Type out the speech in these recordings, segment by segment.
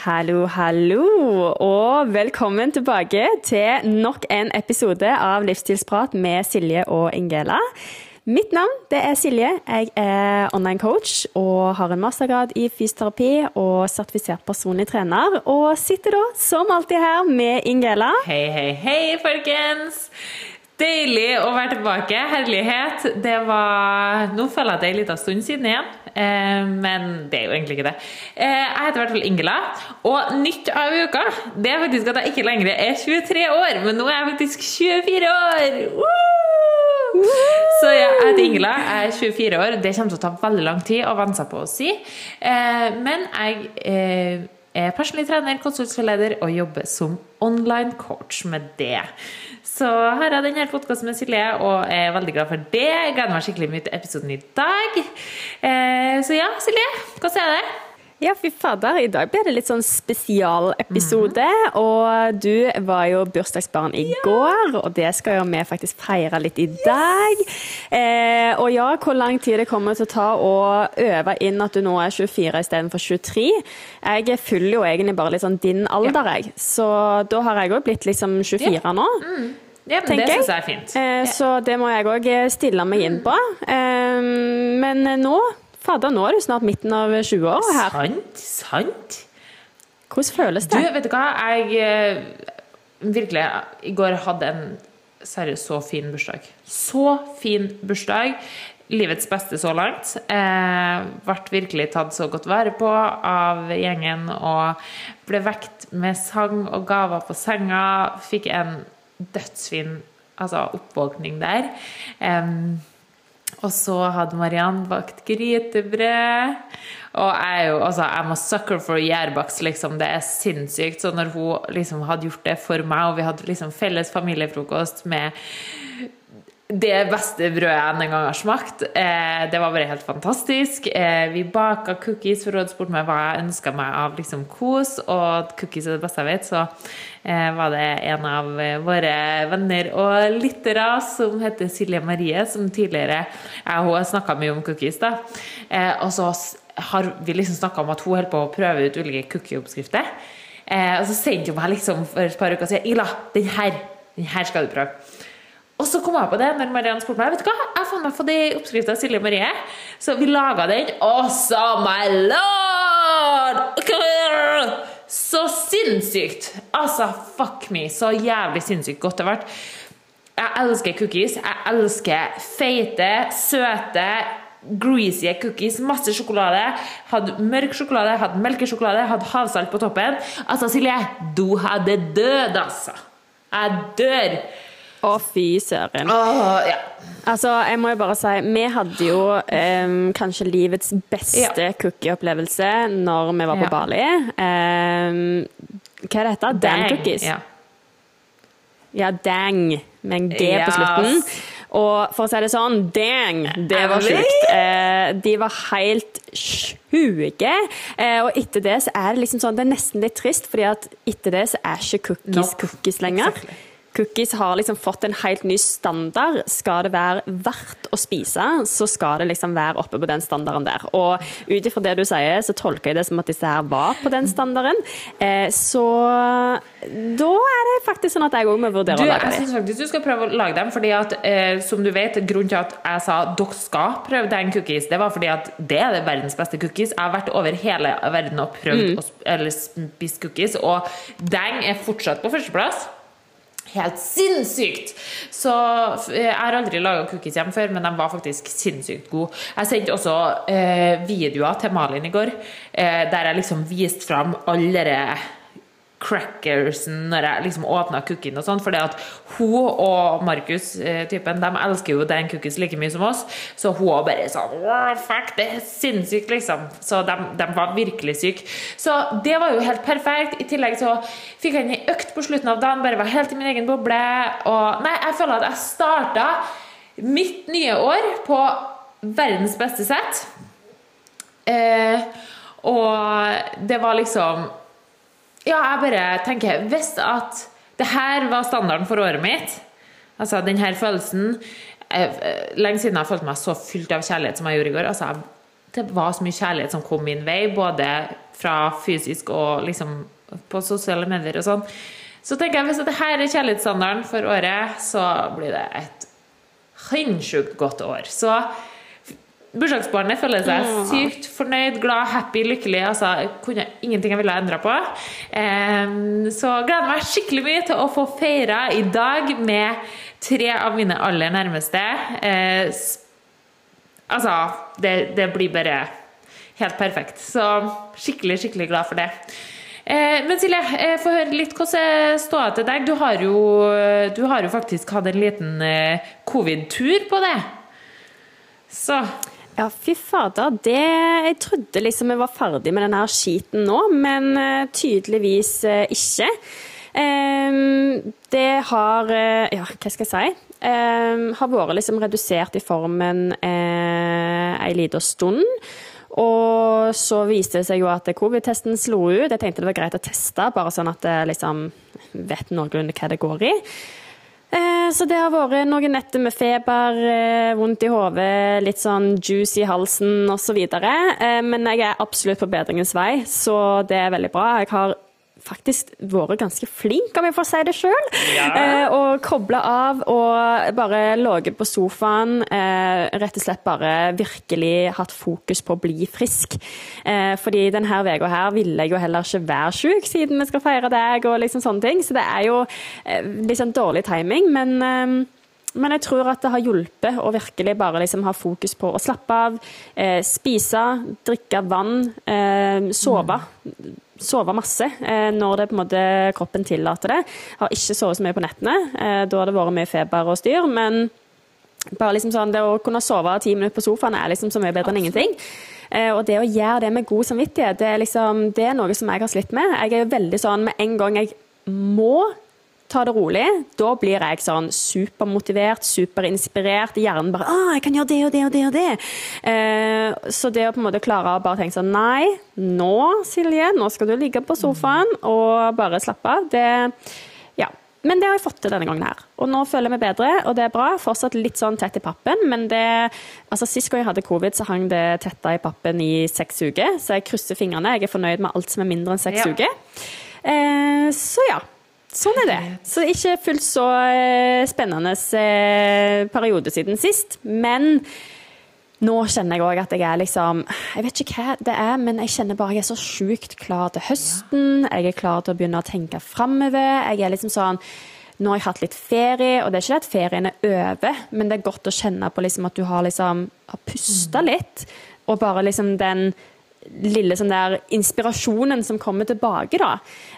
Hallo, hallo, og velkommen tilbake til nok en episode av Livsstilsprat med Silje og Ingela. Mitt navn det er Silje. Jeg er online coach og har en mastergrad i fysioterapi og sertifisert personlig trener. Og sitter da som alltid her med Ingela. Hei, hei, hei, folkens! Deilig å være tilbake. Herlighet. Det var Nå føler jeg at det er en liten stund siden igjen, men det er jo egentlig ikke det. Eh, jeg heter i hvert fall Ingela, og nytt av uka det er faktisk at jeg ikke lenger er 23 år, men nå er jeg faktisk 24 år! Woo! Så jeg heter Ingela, jeg er 24 år. Det kommer til å ta veldig lang tid å venne seg på å si, eh, men jeg er personlig trener, konsultleder og jobber som online coach med det. Så her er denne podkasten med Silje, og jeg er veldig glad for det. Jeg gleder meg skikkelig mye til episoden i dag. Eh, så ja, Silje, hvordan er det? Ja, fy fader. I dag blir det litt sånn spesialepisode. Mm. Og du var jo bursdagsbarn i ja. går, og det skal jo vi faktisk feire litt i dag. Eh, og ja, hvor lang tid det kommer til å ta å øve inn at du nå er 24 istedenfor 23. Jeg følger jo egentlig bare litt sånn din alder, jeg. Så da har jeg òg blitt liksom 24 ja. nå. Mm. Ja, men det syns jeg er fint. Eh, så det må jeg òg stille meg inn på. Eh, men nå Fader, nå er du snart midten av 20 år her. Sant, sant. Hvordan føles det? Du, vet du hva, jeg eh, virkelig i går hadde en seriøst så fin bursdag. Så fin bursdag. Livets beste så langt. Eh, ble virkelig tatt så godt vare på av gjengen og ble vekt med sang og gaver på senga. Fikk en dødsfin altså, oppvåkning der. Um, og så hadde Mariann bakt grytebrød. Og jeg, er jo, altså, I'm a sucker for gjærbakst, liksom. Det er sinnssykt. Så når hun liksom hadde gjort det for meg, og vi hadde liksom felles familiefrokost med det beste brødet jeg en gang har smakt. Eh, det var bare helt fantastisk. Eh, vi baka cookies, for hun hadde spurt meg hva jeg ønska meg av liksom, kos, og cookies er det beste jeg vet, så eh, var det en av våre venner og lyttere som heter Silje Marie, som tidligere jeg og hun snakka mye om cookies, da. Og så har vi liksom snakka om at hun holder på å prøve ut ulike cookie-oppskrifter. Og så sendte hun meg liksom for et par uker sa Ila, den her, den her skal du prøve. Og så kom jeg på det når Marianne spurte meg Vet du hva, jeg fant meg på de oppskriftene av Silje Marie. Så vi laga den. Og så my lord! Så sinnssykt! Altså, fuck me. Så jævlig sinnssykt godt det har vært. Jeg elsker cookies. Jeg elsker feite, søte greasy cookies, masse sjokolade. Hadde mørk sjokolade, hadde melkesjokolade, hadde havsalt på toppen. Altså, Silje, du hadde død, altså. Jeg dør. Å, fy søren. Oh, ja. Altså, jeg må jo bare si, vi hadde jo um, kanskje livets beste ja. cookie-opplevelse når vi var på ja. Bali. Um, hva er det heter? Dan cookies. Ja. ja, dang, med en G yes. på slutten. Og for å si det sånn, dang, det var sjukt. Eh, de var helt sjuke. Eh, og etter det så er det liksom sånn, det er nesten litt trist, fordi at etter det så er ikke cookies no. cookies lenger. Exactly cookies har liksom fått en helt ny standard. Skal det være verdt å spise, så skal det liksom være oppe på den standarden der. Og ut ifra det du sier, så tolker jeg det som at disse her var på den standarden. Eh, så da er det faktisk sånn at jeg òg må vurdere du, å lage dem. Jeg syns faktisk du skal prøve å lage dem, fordi at eh, som du vet, grunnen til at jeg sa dere skal prøve den cookies, det var fordi at det er det verdens beste cookies. Jeg har vært over hele verden og prøvd mm. å eller spist cookies, og den er fortsatt på førsteplass helt sinnssykt! Så jeg har aldri laga cookies hjemme før, men de var faktisk sinnssykt gode. Jeg sendte også eh, videoer til Malin i går, eh, der jeg liksom viste fram alle crackersen når jeg liksom åpna cookien og sånn, For hun og Markus, eh, de elsker jo den cookies like mye som oss, så hun var bare sånn Fuck, det er sinnssykt, liksom. Så de, de, var virkelig syke. Så det var jo helt perfekt. I tillegg så fikk jeg en økt på slutten av dagen, bare var helt i min egen boble. Og nei, jeg føler at jeg starta mitt nye år på verdens beste sett. Eh, og det var liksom ja, jeg bare tenker Hvis at det her var standarden for året mitt, altså den her følelsen eh, Lenge siden jeg har følt meg så fylt av kjærlighet som jeg gjorde i går. altså det var så mye kjærlighet som kom min vei, både fra fysisk og liksom på sosiale medier og sånn. Så tenker jeg hvis dette her er kjærlighetsstandarden for året, så blir det et sinnssykt godt år. Så bursdagsbarnet føler seg sykt fornøyd, glad, happy, lykkelig. Altså, kunne ingenting jeg ville ha endra på. Um, så gleder meg skikkelig mye til å få feira i dag med tre av mine aller nærmeste. Uh, altså, det, det blir bare helt perfekt. Så skikkelig, skikkelig glad for det. Uh, men Silje, eh, få høre litt hvordan ståa til deg. Du har, jo, du har jo faktisk hatt en liten uh, covid-tur på det. Så ja, fy fader. Det, jeg trodde liksom jeg var ferdig med denne skiten nå, men tydeligvis ikke. Um, det har Ja, hva skal jeg si? Um, har vært liksom redusert i formen uh, ei lita stund. Og så viste det seg jo at covid-testen slo ut. Jeg tenkte det var greit å teste, bare sånn at jeg liksom vet noenlunde hva det går i. Eh, så det har vært noen netter med feber, eh, vondt i hodet, litt sånn juice i halsen osv. Eh, men jeg er absolutt på bedringens vei, så det er veldig bra. Jeg har faktisk vært ganske flink, om jeg får si det sjøl. Ja. Eh, og kobla av og bare ligget på sofaen. Eh, rett og slett bare virkelig hatt fokus på å bli frisk. Eh, fordi denne uka her ville jeg jo heller ikke være sjuk, siden vi skal feire deg og liksom sånne ting. Så det er jo eh, liksom dårlig timing. men eh, men jeg tror at det har hjulpet å virkelig bare liksom ha fokus på å slappe av, eh, spise, drikke vann, eh, sove. Mm sove masse eh, når det på en måte kroppen tillater det. Har ikke sovet så mye på nettene. Eh, da har det vært mye feber og styr. Men bare liksom sånn, det å kunne sove ti minutter på sofaen er liksom så mye bedre enn ingenting. Eh, og det å gjøre det med god samvittighet, det er, liksom, det er noe som jeg har slitt med. Jeg er veldig sånn med en gang jeg må ta det rolig. Da blir jeg sånn supermotivert, superinspirert. Hjernen bare ah, 'Jeg kan gjøre det og det og det og det'. Eh, så det å på en måte klare å bare tenke sånn Nei, nå, Silje, nå skal du ligge på sofaen og bare slappe av. Det Ja. Men det har jeg fått til denne gangen her. Og nå føler jeg meg bedre, og det er bra. Fortsatt litt sånn tett i pappen, men det Altså, sist gang jeg hadde covid, så hang det tetta i pappen i seks uker, så jeg krysser fingrene. Jeg er fornøyd med alt som er mindre enn seks ja. uker. Eh, så ja. Sånn er det. Så ikke fullt så eh, spennende eh, periode siden sist. Men nå kjenner jeg òg at jeg er liksom Jeg vet ikke hva det er, men jeg kjenner bare jeg er så sjukt klar til høsten. Jeg er klar til å begynne å tenke framover. Jeg er liksom sånn nå har jeg hatt litt ferie, og det er ikke det at ferien er over, men det er godt å kjenne på liksom at du har, liksom, har pusta mm. litt. Og bare liksom den lille sånn der inspirasjonen som kommer tilbake, da.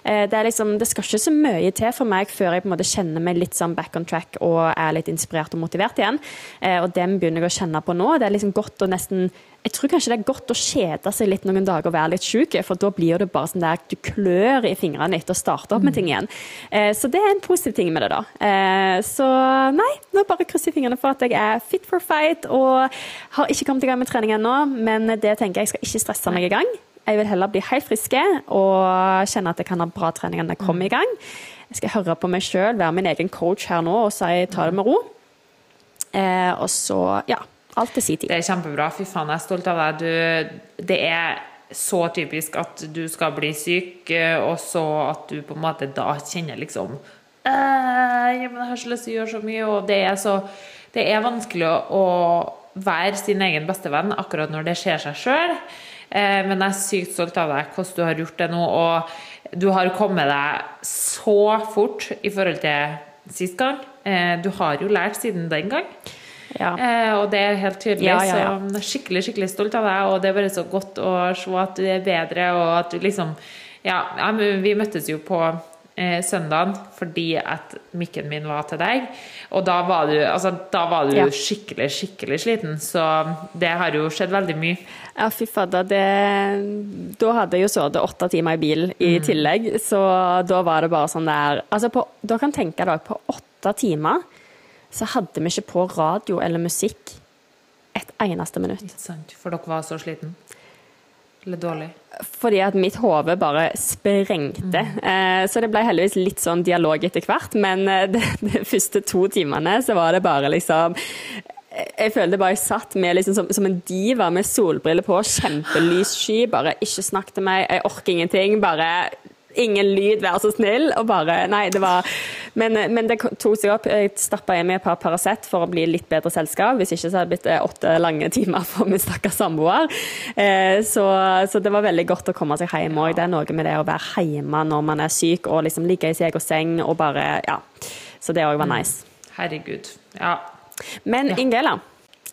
Eh, det, liksom, det, skal ikke så mye til for meg før jeg på en måte kjenner meg litt sånn back on track og er litt inspirert og motivert igjen. Eh, og den begynner jeg å kjenne på nå. Det er liksom godt å nesten jeg tror kanskje det er godt å kjede seg litt noen dager og være litt syk, for da blir det bare sånn der du klør i fingrene etter å starte opp med ting igjen. Eh, så det er en positiv ting med det, da. Eh, så nei, nå bare krysser jeg fingrene for at jeg er fit for fight og har ikke kommet i gang med trening ennå, men det tenker jeg jeg skal ikke stresse meg i gang. Jeg vil heller bli helt frisk og kjenne at jeg kan ha bra trening når jeg kommer i gang. Jeg skal høre på meg sjøl, være min egen coach her nå og si ta det med ro. Eh, og så, ja Alt til sin tid. Det er kjempebra. Fy faen, jeg er stolt av deg. Du, det er så typisk at du skal bli syk, eh, og så at du på en måte da kjenner liksom ja, men Jeg har så lyst til å gjøre så mye, og det er så Det er vanskelig å, være sin egen bestevenn akkurat når det skjer seg sjøl. Eh, men jeg er sykt stolt av deg, hvordan du har gjort det nå. Og du har kommet deg så fort i forhold til sist gang. Eh, du har jo lært siden den gang. Ja. Eh, og det er helt tydelig. Ja, ja, så skikkelig skikkelig stolt av deg, og det er bare så godt å se at du er bedre, og at du liksom Ja, vi møttes jo på eh, søndagen fordi at mikken min var til deg, og da var du, altså, da var du skikkelig, skikkelig sliten, så det har jo skjedd veldig mye. Ja, fy fader. Da hadde jeg jo sittet åtte timer i bil i mm. tillegg, så da var det bare sånn der Altså, på, da kan tenke deg på åtte timer så hadde vi ikke på radio eller musikk et eneste minutt. Ikke sant, For dere var så sliten? Eller dårlig? Fordi at mitt hode bare sprengte. Mm. Eh, så det ble heldigvis litt sånn dialog etter hvert, men eh, de, de første to timene så var det bare liksom jeg følte bare jeg satt med liksom som, som, en diva med solbriller på, kjempelys sky, bare ikke snakk til meg, jeg orker ingenting, bare Ingen lyd, vær så snill. Og bare Nei, det var Men, men det tok seg opp. Jeg stappa i meg et par Paracet for å bli litt bedre selskap. Hvis ikke så hadde det blitt eh, åtte lange timer for min stakkars samboer. Eh, så, så, det var veldig godt å komme seg hjem òg. Det er noe med det å være hjemme når man er syk, og liksom ligge i sin egen seng og bare Ja. Så det òg var mm. nice. Herregud. Ja. Men ja. Ingela,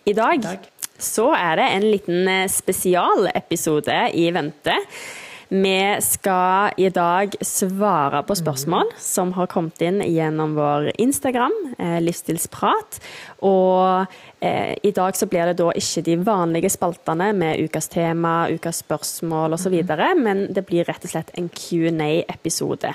i dag, I dag så er det en liten eh, spesialepisode i vente. Vi skal i dag svare på spørsmål som har kommet inn gjennom vår Instagram, eh, Livsstilsprat. Og eh, i dag så blir det da ikke de vanlige spaltene med ukas tema, ukas spørsmål osv., mm. men det blir rett og slett en Q&A-episode.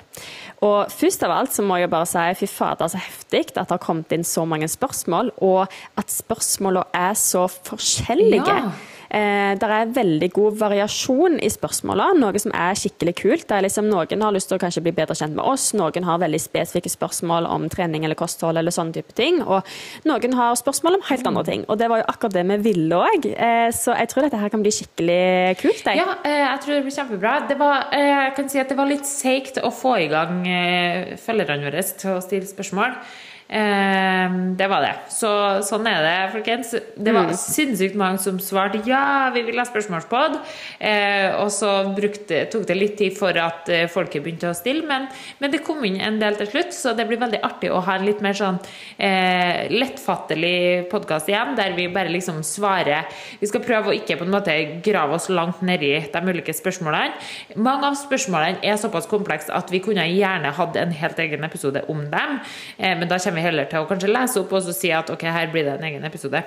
Og først av alt så må jeg bare si fy fader, så heftig at det har kommet inn så mange spørsmål, og at spørsmålene er så forskjellige. Ja. Eh, det er veldig god variasjon i spørsmålene, noe som er skikkelig kult. Det liksom, noen har lyst til å kanskje bli bedre kjent med oss, noen har veldig spesifikke spørsmål om trening eller kosthold eller sånne type ting, og noen har spørsmål om helt andre ting. Og det var jo akkurat det vi ville òg, eh, så jeg tror dette her kan bli skikkelig kult. Jeg. Ja, eh, jeg tror det blir kjempebra. Det var, jeg kan si at det var litt seigt å få i gang følgerne våre til å stille spørsmål. Ehm, det var det. Så sånn er det, folkens. Det var mm. sinnssykt mange som svarte ja, vi vil ha spørsmålspod. Eh, og så brukte, tok det litt tid for at eh, folket begynte å stille, men, men, det kom inn en del til slutt, så det blir veldig artig å ha en litt mer sånn eh, lettfattelig podkast igjen, der vi bare liksom svarer Vi skal prøve å ikke på en måte grave oss langt nedi de ulike spørsmålene. Mange av spørsmålene er såpass komplekse at vi kunne gjerne hatt en helt egen episode om dem, eh, men da kommer vi heller til å kanskje lese opp og så si at ok, her blir det en egen episode.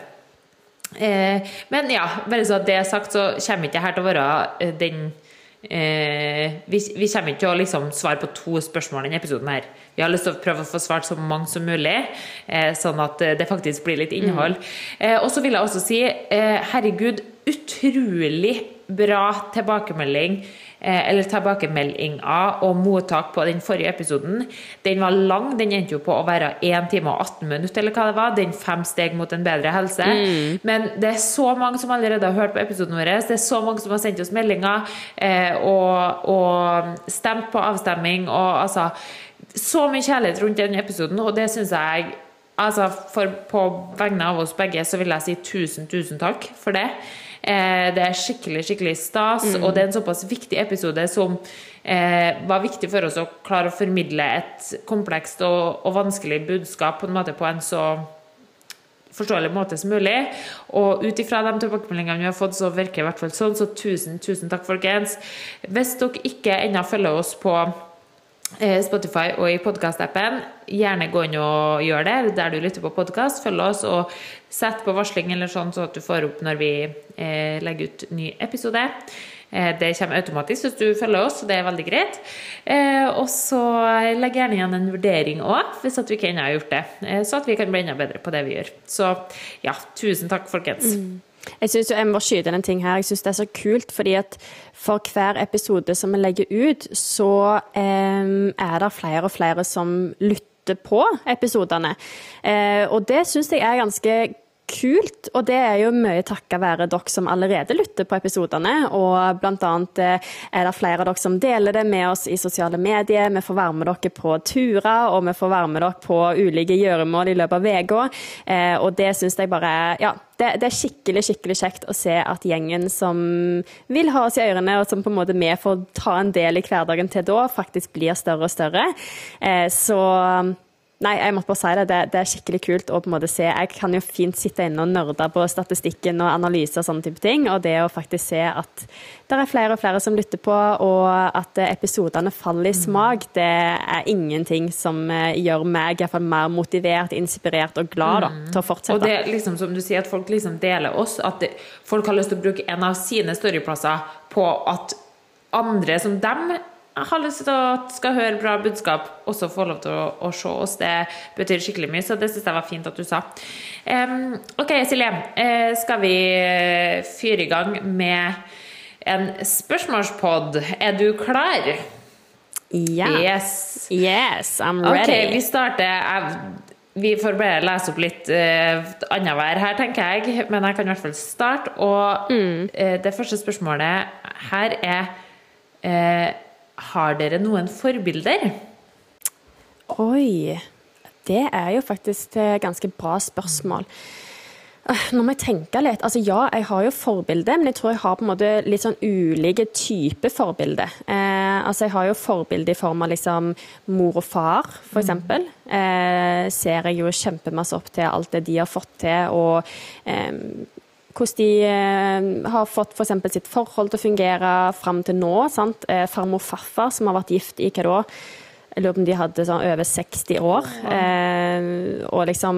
Eh, men ja, bare så det er sagt, så kommer ikke her til å være eh, den eh, vi, vi, kommer ikke til å liksom svare på to spørsmål i denne episoden. her Vi har lyst til å prøve å få svart så mange som mulig, eh, sånn at eh, det faktisk blir litt innhold. Mm. Eh, og så vil jeg også si herregud, utrolig bra tilbakemelding eller tilbakemeldinga og mottak på den forrige episoden. Den var lang, den endte jo på å være 1 time og 18 minutter, eller hva det var. Den fem steg mot en bedre helse. Mm. Men det er så mange som allerede har hørt på episoden vår. Det er så mange som har sendt oss meldinger eh, og, og stemt på avstemming. og altså så mye kjærlighet rundt den episoden, og det syns jeg altså for, På vegne av oss begge så vil jeg si tusen, tusen takk for det. Eh, det er skikkelig skikkelig stas, mm. og det er en såpass viktig episode som eh, var viktig for oss å klare å formidle et komplekst og, og vanskelig budskap på en måte på en så forståelig måte som mulig. Og ut ifra de tilbakemeldingene vi har fått, så virker det i hvert fall sånn. Så tusen, tusen takk, folkens. Hvis dere ikke ennå følger oss på Eh, Spotify og i podkastappen. Gjerne gå inn og gjør det der du lytter på podkast. Følg oss og sett på varsling eller sånn, så at du får opp når vi eh, legger ut ny episode. Eh, det kommer automatisk hvis du følger oss, så det er veldig greit. Eh, og så legg gjerne igjen en vurdering òg, hvis at vi ikke ennå har gjort det. Eh, så at vi kan bli enda bedre på det vi gjør. Så ja, tusen takk, folkens. Mm. Jeg synes jeg må skyte en ting her. Jeg syns det er så kult, fordi at for hver episode som vi legger ut, så er det flere og flere som lytter på episodene. Eh, og det syns jeg er ganske kult, og det er jo mye takket være dere som allerede lytter på episodene. Og annet eh, er det flere av dere som deler det med oss i sosiale medier. Vi får være med dere på turer, og vi får være med dere på ulike gjøremål i løpet av uka. Eh, og det syns jeg bare Ja, det, det, er skikkelig skikkelig kjekt å se at gjengen som vil ha oss i ørene, og som på en måte vi får ta en del i hverdagen til da, faktisk blir større og større. Eh, så Nei, jeg måtte bare si det. det. det. er skikkelig kult å på en måte se. Jeg kan jo fint sitte inne og nerde på statistikken og analyse og sånne type ting. Og det å faktisk se at det er flere og flere som lytter på, og at episodene faller i mm. smak, det er ingenting som eh, gjør meg iallfall mer motivert, inspirert og glad da, mm. til å fortsette. Og det er liksom som du sier, at folk liksom deler oss. At folk har lyst til å bruke en av sine storyplasser på at andre som dem har lyst til at skal høre bra budskap, også få lov til å, å, se oss. Det betyr skikkelig mye, så det syns jeg var fint at du sa. Um, ok, Silje. Uh, skal vi eh, fyre i gang med en spørsmålspod? Er du klar? Ja. Yes. yes, I'm ready. Ok, vi starter vi får bare lese opp litt uh, annenhver her, tenker jeg. Men jeg kan i hvert fall starte. Og mm. uh, det første spørsmålet her er uh, Har dere noen forbilder? Oi. Det er jo faktisk et ganske bra spørsmål. Nå må jeg tenke litt. Altså Ja, jeg har jo forbilde, men jeg tror jeg har på en måte litt sånn ulike typer forbilde. Eh, altså Jeg har jo forbilde i form av liksom mor og far, f.eks. Mm. Eh, ser jeg jo kjempemasse opp til alt det de har fått til, og eh, hvordan de eh, har fått. For sitt forhold til å fungere fram til nå. sant? Eh, farmor farfar, som har vært gift i hva da? Jeg lurer på om de hadde sånn over 60 år. Eh, og liksom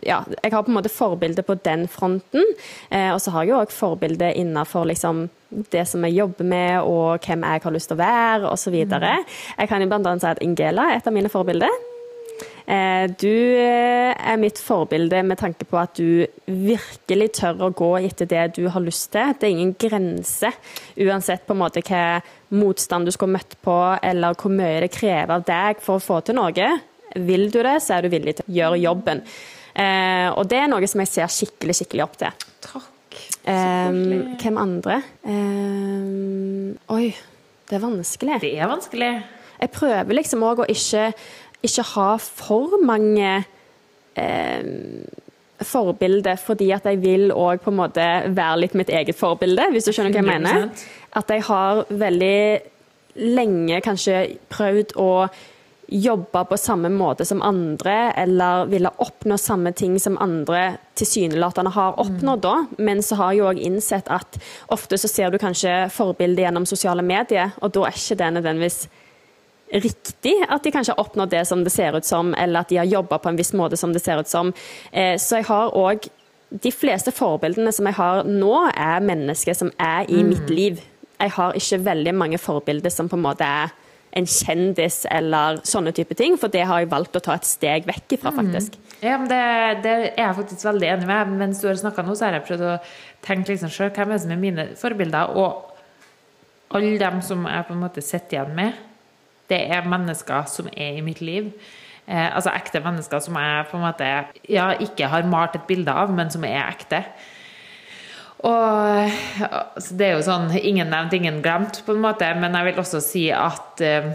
Ja, jeg har på en måte forbilde på den fronten. Eh, og så har jeg jo òg forbilde innafor liksom det som jeg jobber med, og hvem jeg har lyst til å være, osv. Mm. Jeg kan jo bl.a. si at Ingela er et av mine forbilder. Eh, du eh, er mitt forbilde med tanke på at du virkelig tør å gå etter det du har lyst til. Det er ingen grense, uansett på en måte hva motstand du skulle møtt på, eller hvor mye det krever av deg for å få til noe. Vil du det, så er du villig til å gjøre jobben. Eh, og det er noe som jeg ser skikkelig, skikkelig opp til. Takk. Um, hvem andre? Um, oi, det er vanskelig. Det er vanskelig. Jeg prøver liksom òg å ikke ikke ha for mange eh, forbilder, fordi at jeg vil òg på en måte være litt mitt eget forbilde, hvis du skjønner hva jeg mener. At jeg har veldig lenge kanskje prøvd å jobbe på samme måte som andre, eller ville oppnå samme ting som andre tilsynelatende har oppnådd da. Men så har jeg òg innsett at ofte så ser du kanskje forbildet gjennom sosiale medier, og da er ikke det nødvendigvis riktig at de kanskje har oppnådd det som det ser ut som, eller at de har jobba på en viss måte som det ser ut som. Eh, så jeg har òg De fleste forbildene som jeg har nå, er mennesker som er i mm. mitt liv. Jeg har ikke veldig mange forbilder som på en måte er en kjendis eller sånne type ting, for det har jeg valgt å ta et steg vekk ifra, mm. faktisk. Mm. Ja, men det, det, er jeg faktisk veldig enig med. Mens du har snakka nå, så har jeg prøvd å tenke liksom sjøl hvem er som er mine forbilder. Og alle dem som jeg på en måte sitter igjen med, det er mennesker som er i mitt liv. Eh, altså ekte mennesker som jeg på en måte ja, ikke har malt et bilde av, men som er ekte. Og altså, Det er jo sånn ingen nevnt, ingen glemt, på en måte, men jeg vil også si at eh,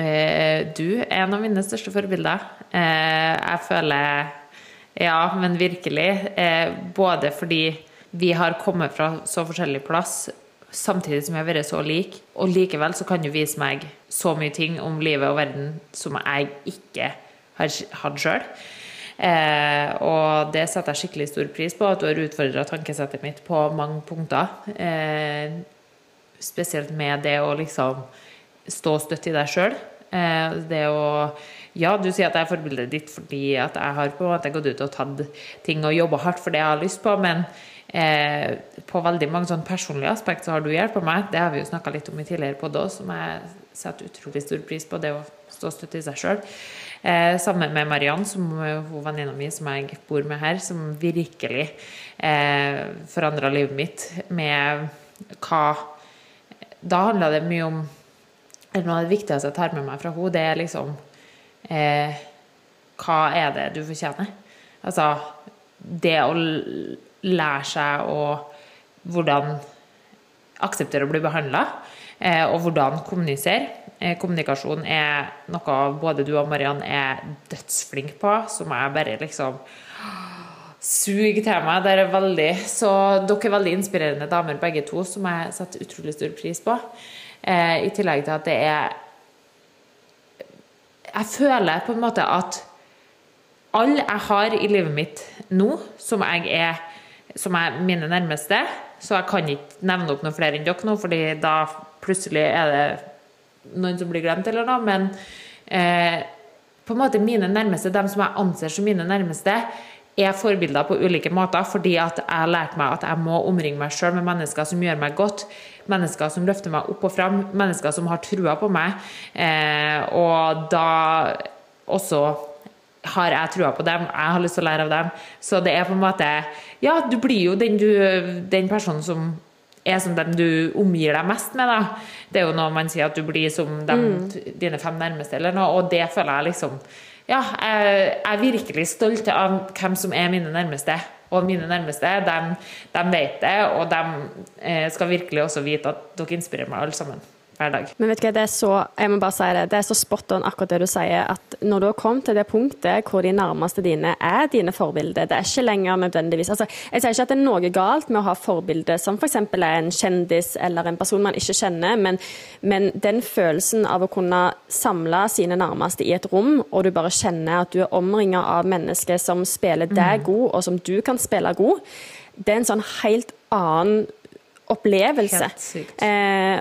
eh, du er en av mine største forbilder. Eh, jeg føler Ja, men virkelig. Eh, både fordi vi har kommet fra så forskjellig plass, samtidig som jeg har vært så lik. Og likevel så kan du vise meg så mye ting om livet og verden som jeg ikke har hatt sjøl. Eh, og det setter jeg skikkelig stor pris på, at du har utfordra tankesettet mitt på mange punkter. Eh, spesielt med det å liksom stå støtt i deg sjøl. Eh, det å Ja, du sier at jeg er forbildet ditt fordi at jeg har på en måte gått ut og tatt ting og jobba hardt for det jeg har lyst på, men Eh, på veldig mange sånn personlige aspekt så har du hjulpet meg. Det har vi jo snakka litt om i tidligere podd òg, som jeg setter utrolig stor pris på. Det å stå støtt i seg sjøl. Eh, sammen med Mariann, som hun venninna mi som jeg bor med her, som virkelig eh, forandra livet mitt med hva Da handla det mye om Noe av det viktigste jeg tar med meg fra henne, det er liksom eh, Hva er det du fortjener? Altså det å lære seg å hvordan akseptere å bli behandla, eh, og hvordan kommunisere. Eh, kommunikasjon er noe både du og Mariann er dødsflink på, som jeg bare liksom suger til meg. Det er veldig, så dere er veldig inspirerende damer begge to, som jeg setter utrolig stor pris på. Eh, I tillegg til at det er Jeg føler på en måte at alle jeg har i livet mitt nå, som jeg er som er mine nærmeste. Så jeg kan ikke nevne opp noen flere enn dere nå, fordi da plutselig er det noen som blir glemt, eller noe. Men eh, på en måte mine nærmeste, dem som jeg anser som mine nærmeste, er forbilder på ulike måter, fordi at jeg har lært meg at jeg må omringe meg sjøl med mennesker som gjør meg godt. Mennesker som løfter meg opp og fram, mennesker som har trua på meg. Eh, og da også har jeg trua på dem, jeg har lyst til å lære av dem. Så det er på en måte Ja, du blir jo den, du, den personen som er som dem du omgir deg mest med, da. Det er jo noe man sier at du blir som dem, mm. dine fem nærmeste, eller noe, og det føler jeg liksom ja, jeg er virkelig stolt av hvem som er mine nærmeste. Og mine nærmeste, de, de vet det, og de eh, skal virkelig også vite at dere inspirerer meg alle sammen hver dag. Men vet du hva, det er så jeg må bare si det, det er så spot on akkurat det du sier, at når du har kommet til det punktet hvor de nærmeste dine er dine forbilder, det er ikke lenger nødvendigvis altså, Jeg sier ikke at det er noe galt med å ha forbilder som f.eks. Er en kjendis eller en person man ikke kjenner, men, men, den følelsen av å kunne samle sine nærmeste i et rom, og du bare kjenner at du er omringa av mennesker som spiller deg mm. god, og som du kan spille god, det er en sånn helt annen opplevelse. Helt sykt. Eh,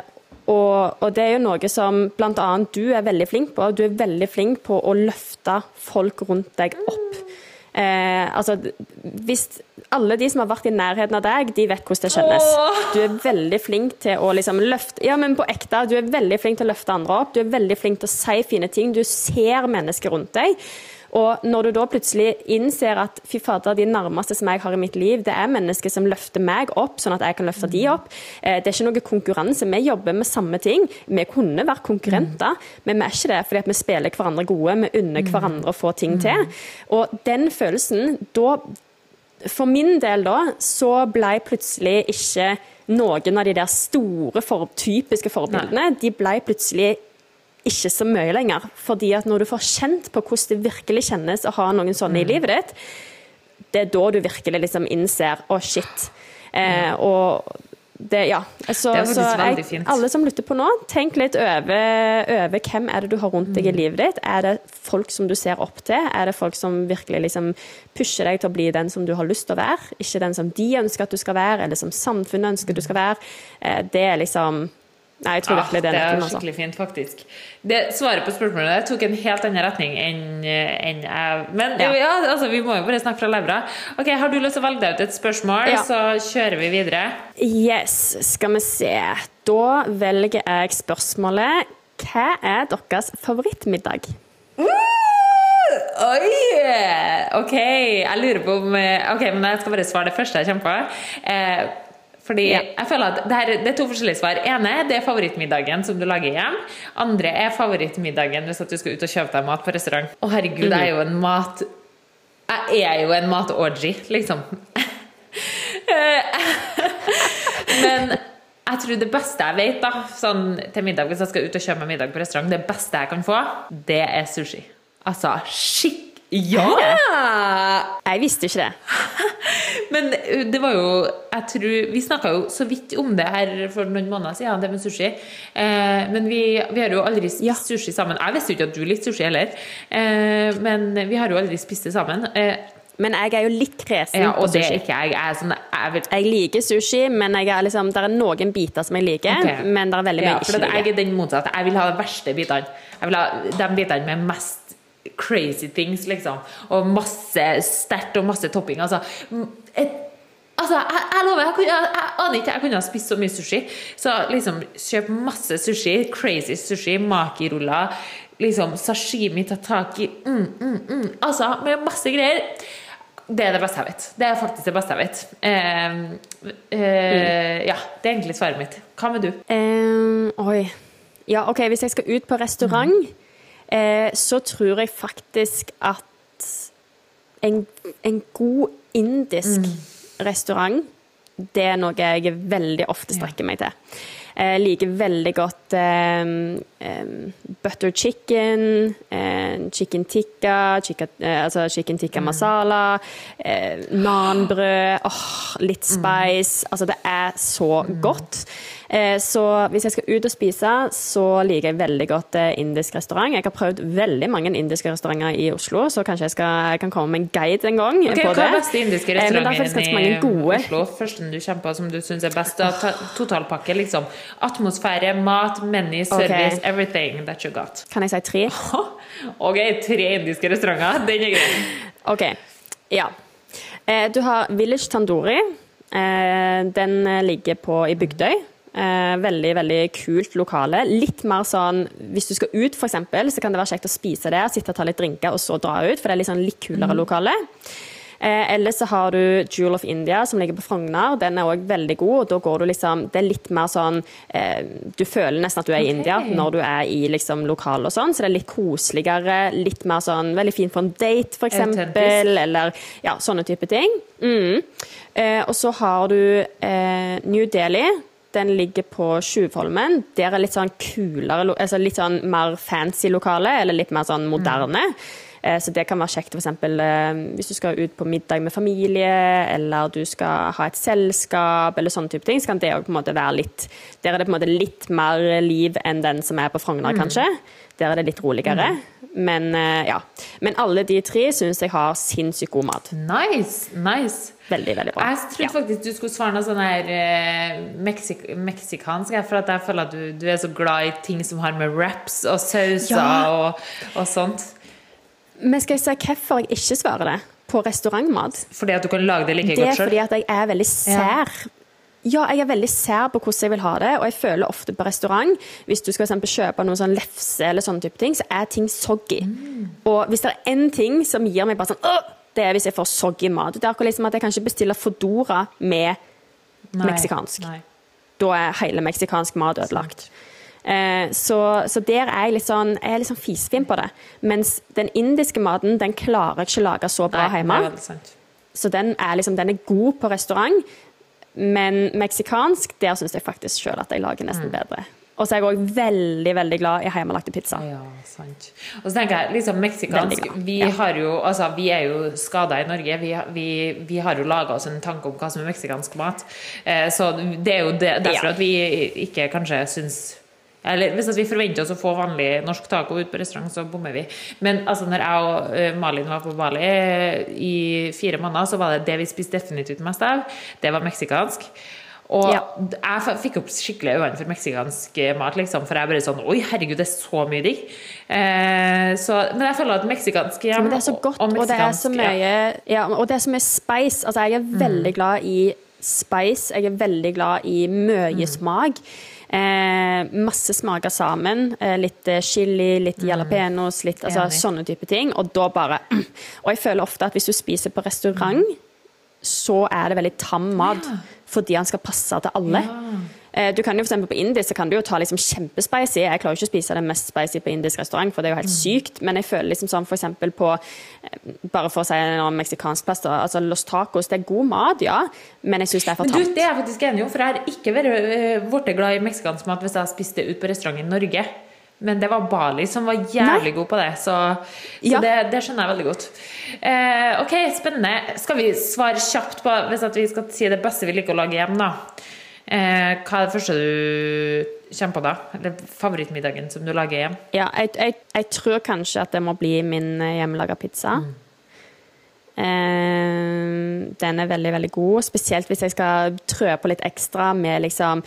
og, og, det er jo noe som bl.a. du er veldig flink på. Du er veldig flink på å løfte folk rundt deg opp. Eh, altså, hvis alle de som har vært i nærheten av deg, de vet hvordan det kjennes. Du er veldig flink til å liksom løfte Ja, men på ekte. Du er veldig flink til å løfte andre opp. Du er veldig flink til å si fine ting. Du ser mennesker rundt deg. Og når du da plutselig innser at fy fader, de nærmeste som jeg har i mitt liv, det er mennesker som løfter meg opp, sånn at jeg kan løfte de opp. Eh, det er ikke noe konkurranse. Vi jobber med samme ting. Vi kunne vært konkurrenter, men vi er ikke det fordi vi spiller hverandre gode. Vi unner hverandre å få ting til. Og den følelsen, da For min del da, så ble plutselig ikke noen av de der store, for, typiske forbildene, de ble plutselig ikke så mye lenger. Fordi at når du får kjent på hvordan det virkelig kjennes å ha noen sånne i mm. livet ditt, det er da du virkelig liksom innser å, oh, shit. Eh, mm. og det, ja. Så, det så jeg, alle som lytter på nå, tenk litt over, over, hvem er det du har rundt deg i mm. livet ditt. Er det folk som du ser opp til? Er det folk som virkelig liksom pusher deg til å bli den som du har lyst til å være? Ikke den som de ønsker at du skal være, eller som samfunnet ønsker du skal være. Eh, det er liksom Nei, jeg tror virkelig det er nøkkelen. Det er altså. skikkelig fint, faktisk. Det Svaret på spørsmålet tok en helt annen retning enn enn jeg Men ja. ja. altså, vi må jo bare snakke fra levra. Ok, Har du lyst til å velge deg ut et spørsmål, ja. så kjører vi videre? Yes, skal vi se. Da velger jeg spørsmålet Hva er deres favorittmiddag? Uh! Oi! OK, jeg lurer på om Ok, men jeg skal bare svare det første jeg kommer på. Eh, fordi ja. jeg føler at det, her, det, er to forskjellige svar. ene det er favorittmiddagen som du lager hjem. Andre er favorittmiddagen hvis at du skal ut og kjøpe deg mat på restaurant. Å herregud, jeg er jo en mat... Jeg er jo en mat-orgy, liksom. Men jeg tror det beste jeg vet da, sånn til middag, hvis jeg skal ut og kjøpe meg middag på restaurant, det beste jeg kan få, det er sushi. Altså skikkelig ja! Jeg visste ikke det. Men uh, det var jo jeg tror, Vi snakka jo så vidt om det her for noen måneder siden, det med sushi. Eh, men vi, vi, har jo aldri spist ja. sushi sammen. Jeg visste jo ikke at du likte sushi heller, eh, men vi har jo aldri spist det sammen. Eh, men jeg er jo litt kresen ja, på sushi. Jeg. Jeg, sånn, jeg, vil... jeg, liker sushi, men er liksom, det er noen biter som jeg liker. Okay. Men det er veldig mye ja, jeg ikke liker. Jeg er den motsatte. Jeg vil ha de verste bitene. Jeg vil ha de bitene med mest crazy things, liksom. Og masse sterkt og masse topping. Altså, et, altså jeg, jeg, lover, jeg, jeg, jeg, aner ikke. Jeg kunne ha spist så mye sushi. Så liksom, kjøp masse sushi. Crazy sushi, makiruller, liksom sashimi, tataki mm, mm, mm. Altså, med masse greier. Det er det beste jeg vet. Det er faktisk det beste jeg vet. Uh, uh, ja, det er egentlig svaret mitt. Hva med du? Um, oi. Ja, OK, hvis jeg skal ut på restaurant mm så tror jeg faktisk at en, en god indisk mm. restaurant, det er noe jeg veldig ofte strekker meg til. Jeg liker veldig godt um, um, butter chicken, um, chicken tikka, chicken, uh, altså chicken tikka mm. masala, uh, nanbrød, oh, litt mm. spice. Altså, det er så mm. godt. Eh, så hvis jeg skal ut og spise, så liker jeg veldig godt eh, indisk restaurant. Jeg har prøvd veldig mange indiske restauranter i Oslo, så kanskje jeg, skal, jeg kan komme med en guide en gang. Okay, hva er beste indiske eh, restauranten i Oslo? Første du kommer på som du syns er best? Totalpakke, liksom. Atmosfære, mat, menu, service, okay. everything that you got. Kan jeg si tre? OK, tre indiske restauranter. Den er grei. OK. Ja. Du har Village Tandori. Den ligger på, i Bygdøy. Eh, veldig veldig kult lokale. Litt mer sånn Hvis du skal ut, f.eks., så kan det være kjekt å spise der, sitte og ta litt drinker og så dra ut, for det er litt sånn litt kulere mm. lokale. Eh, eller så har du Jewel of India, som ligger på Frogner. Den er òg veldig god. og da går du liksom, Det er litt mer sånn eh, Du føler nesten at du er i India når du er i liksom lokal og sånn, så det er litt koseligere. Litt mer sånn Veldig fint for en date, f.eks. Eller ja, sånne type ting. Mm. Eh, og så har du eh, New Delhi. Den ligger på Tjuvholmen. Der er litt sånn kulere, altså litt sånn mer fancy lokale, eller litt mer sånn moderne. Mm. Så det kan være kjekt f.eks. Eh, hvis du skal ut på middag med familie, eller du skal ha et selskap, eller sånne type ting, så kan det òg på en måte være litt Der er det på en måte litt mer liv enn den som er på Frogner, mm. kanskje. Der er det litt roligere. Mm. Men eh, ja. Men alle de tre syns jeg har sinnssykt god mat. Nice, nice. Veldig, veldig bra. Jeg trodde ja. faktisk du skulle svare noe sånn her eh, meksik meksikansk, for at jeg føler at du, du, er så glad i ting som har med wraps og sauser ja. og, og sånt. Men skal jeg si hvorfor jeg ikke svarer det på restaurantmat? Fordi at du kan lage det like godt sjøl? Det er fordi at jeg er veldig sær. Ja. Ja. jeg er veldig sær på hvordan jeg vil ha det, og jeg føler ofte på restaurant Hvis du skal kjøpe noe sånn lefse eller sånne type ting, så er ting soggy. Mm. Og hvis det er én ting som gir meg bare sånn det er hvis jeg får soggy mat. Det er akkurat liksom at jeg kan ikke bestille Fodora med Nei. meksikansk. Nei. Da er hele meksikansk mat ødelagt. Eh, så, så, der er jeg litt sånn, jeg er litt sånn fisefin på det. Mens den indiske maten den klarer jeg ikke lage så bra Nei, hjemme. Så den er, liksom, den er god på restaurant. Men meksikansk, der syns jeg faktisk sjøl at jeg lager nesten mm. bedre. Og så er jeg òg veldig veldig glad i hjemmelagte pizza. Ja, sant. Og så tenker jeg, liksom meksikansk Vi, ja. har jo, altså, vi er jo skada i Norge. Vi, vi, vi har jo laga oss en tanke om hva som er meksikansk mat. Eh, så det er jo det, derfor ja. at vi ikke kanskje syns eller hvis vi forventer oss å få vanlig norsk taco ut på restaurant, så bommer vi. Men altså, når jeg og eh, Malin var på Bali eh, i fire måneder, så var det det vi spiste definitivt mest av, det var meksikansk. Og ja. jeg fikk opp skikkelig øynene for meksikansk mat, liksom, for jeg bare sånn Oi, herregud, det er så mye digg. Eh, men jeg føler at meksikansk ja, Men det er så godt, og, og, det er så mye ja, Og det er så mye spice. Altså, jeg er mm. veldig glad i spice. Jeg er veldig glad i mye mm. Eh, masse smaker sammen. Eh, litt eh, chili, litt mm. jalapeños, litt altså, sånne type ting. Og da bare Og jeg føler ofte at hvis du spiser på restaurant, så er det veldig tam mat. Fordi han skal passe til alle. Eh, du kan jo for På indisk så kan du jo ta liksom kjempespicy. Jeg klarer ikke å spise det mest spicy på indisk restaurant, for det er jo helt mm. sykt. Men jeg føler liksom sånn eksempel på eh, Bare for å si en meksikansk pasta. altså Los Tacos. Det er god mat, ja, men jeg syns det er for tamt. Det er jeg faktisk enig i, for jeg har ikke vært uh, glad i meksikansk mat hvis jeg har spist det ut på restaurant i Norge. Men det var Bali som var jævlig Nei. god på det, så, så ja. det, det, skjønner jeg veldig godt. Eh, ok, spennende. Skal vi svare kjapt på hvis vi skal si det beste vi liker å lage hjem, da? Eh, hva er det første du kommer på da? Eller favorittmiddagen som du lager hjem? Ja, jeg, jeg, jeg tror kanskje at det må bli min eh, hjemmelaga pizza. Mm. Eh, den er veldig veldig god, spesielt hvis jeg skal trø på litt ekstra med liksom,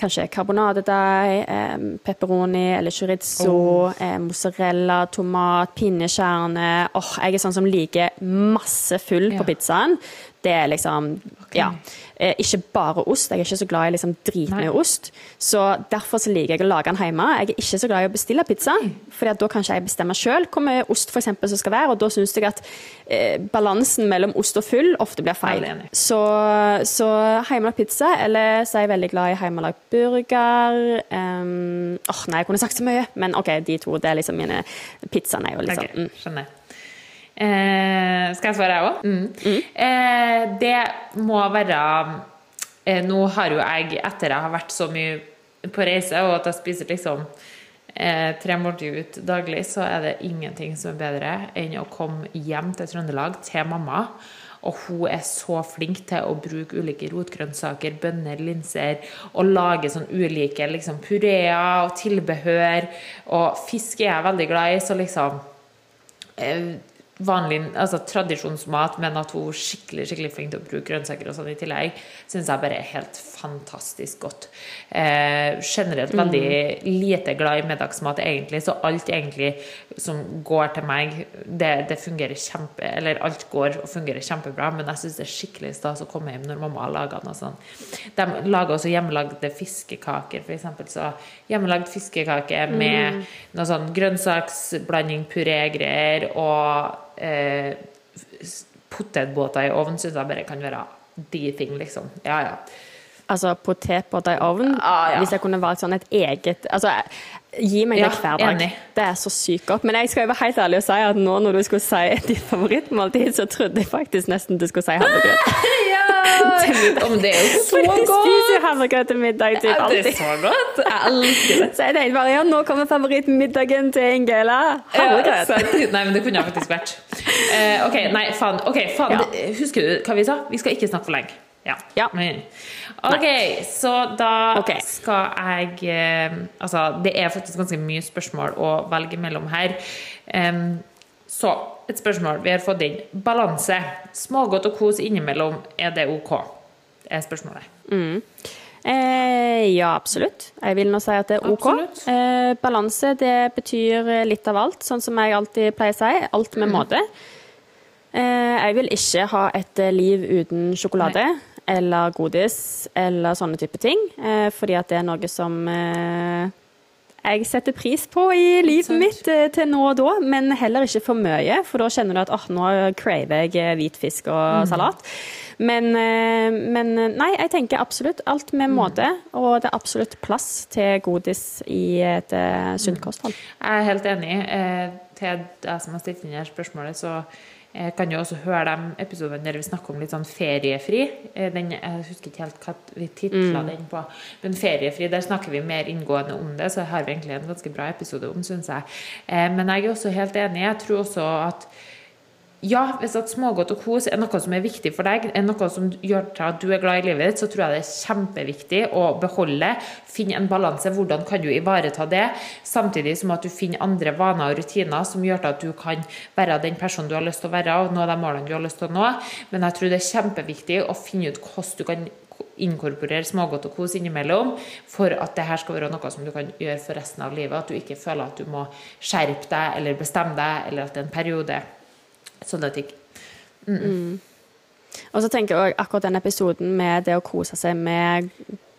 kanskje karbonadedeig, eh, pepperoni eller chorizo, oh. eh, mozzarella, tomat, pinnekjerne. Oh, jeg er sånn som liker masse full på pizzaen. Det er liksom okay. Ja. Eh, ikke bare ost. Jeg er ikke så glad i liksom dritmye ost. Så derfor så liker jeg å lage den hjemme. Jeg er ikke så glad i å bestille pizza, for da kan ikke jeg bestemme sjøl hvor mye ost for eksempel, som skal være. Og da syns jeg at eh, balansen mellom ost og full ofte blir feil. Så, så hjemmelagd pizza, eller så er jeg veldig glad i hjemmelagd burger. Um, oh, nei, jeg kunne sagt så mye, men OK, de to det er liksom mine Pizzaene er jo liksom okay, Skjønner. Eh, skal jeg svare, jeg òg? Mm. Mm. Eh, det må være eh, Nå har jo jeg, etter jeg har vært så mye på reise, og at jeg spiser liksom eh, tre måltider ut daglig, så er det ingenting som er bedre enn å komme hjem til Trøndelag, til mamma. Og hun er så flink til å bruke ulike rotgrønnsaker, bønner, linser, og lage sånn ulike liksom, pureer og tilbehør. Og fisk er jeg veldig glad i, så liksom eh, vanlig altså tradisjonsmat, men at hun er skikkelig skikkelig flink til å bruke grønnsaker og sånn i tillegg, syns jeg bare er helt fantastisk godt. Eh, generelt veldig mm. lite glad i middagsmat, egentlig, så alt egentlig som går til meg, det, det, fungerer kjempe Eller alt går og fungerer kjempebra, men jeg syns det er skikkelig stas å komme hjem når mamma har laga noe sånn. De lager også hjemmelagde fiskekaker, f.eks. Så hjemmelagd fiskekake med mm. noe sånn grønnsaksblanding, purégreier og eh, potetbåter i ovn syns jeg bare kan være de ting, liksom. Ja, ja. Altså potetbåter i ovn. Ah, ja. Hvis jeg kunne valgt sånn et eget altså, Gi meg det hver dag. Enig. Det er så sykt godt. Men jeg skal være helt ærlig og si at nå når du skulle si ditt favorittmåltid, så trodde jeg faktisk nesten du skulle si havregrøt. ja! Om det er jo så godt! Jeg spiser havregrøt til middag typ alltid. det er så godt. Jeg elsker det. Så jeg tenkte bare ja, nå kommer favorittmiddagen til Ingela. Havregrøt. Ja, nei, men det kunne jeg faktisk vært. Uh, OK, nei, faen. Okay, faen. Ja. Husker du hva vi sa? Vi skal ikke snakke for lenge. Ja. ja. OK, så da okay. skal jeg eh, Altså, det er faktisk ganske mye spørsmål å velge mellom her. Um, så et spørsmål vi har fått inn. Balanse. Smågodt og kos innimellom, er det OK? Det er spørsmålet. Mm. Eh, ja, absolutt. Jeg vil nå si at det er OK. Eh, balanse det betyr litt av alt, sånn som jeg alltid pleier å si. Alt med mm. måte. Eh, jeg vil ikke ha et liv uten sjokolade. Nei eller godis eller sånne type ting. Eh, fordi at det er noe som eh, jeg setter pris på i livet mitt eh, til nå og da, men heller ikke for mye. For da kjenner du at oh, nå craver jeg hvitfisk og mm. salat. Men, men, nei, jeg tenker absolutt alt med mm. måte. Og det er absolutt plass til godis i et sunt mm. kosthold. Jeg er helt enig. Til deg som har stilt inn her spørsmålet, så jeg kan jo også høre de episodene der vi snakker om litt sånn feriefri. Eh, den, jeg husker ikke helt hva vi titla mm. den på. Men feriefri, der snakker vi mer inngående om det, så har vi egentlig en ganske bra episode om, syns jeg. Eh, men jeg er også helt enig. Jeg tror også at ja, hvis at smågodt og kos er noe som er viktig for deg, er noe som gjør til at du er glad i livet ditt, så tror jeg det er kjempeviktig å beholde. Finne en balanse. Hvordan kan du ivareta det, samtidig som at du finner andre vaner og rutiner som gjør til at du kan være den personen du har lyst til å være, og nå de målene du har lyst til å nå. Men jeg tror det er kjempeviktig å finne ut hvordan du kan inkorporere smågodt og kos innimellom for at det her skal være noe som du kan gjøre for resten av livet. At du ikke føler at du må skjerpe deg eller bestemme deg, eller at det er en periode. Sånne ting. Mm. Mm. Og så tenker jeg akkurat den episoden med det å kose seg med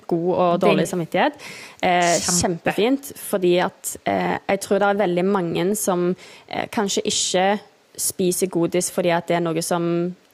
god og dårlig samvittighet. Eh, Kjempe. Kjempefint. Fordi at eh, jeg tror det er veldig mange som eh, kanskje ikke spiser godis fordi at det er noe som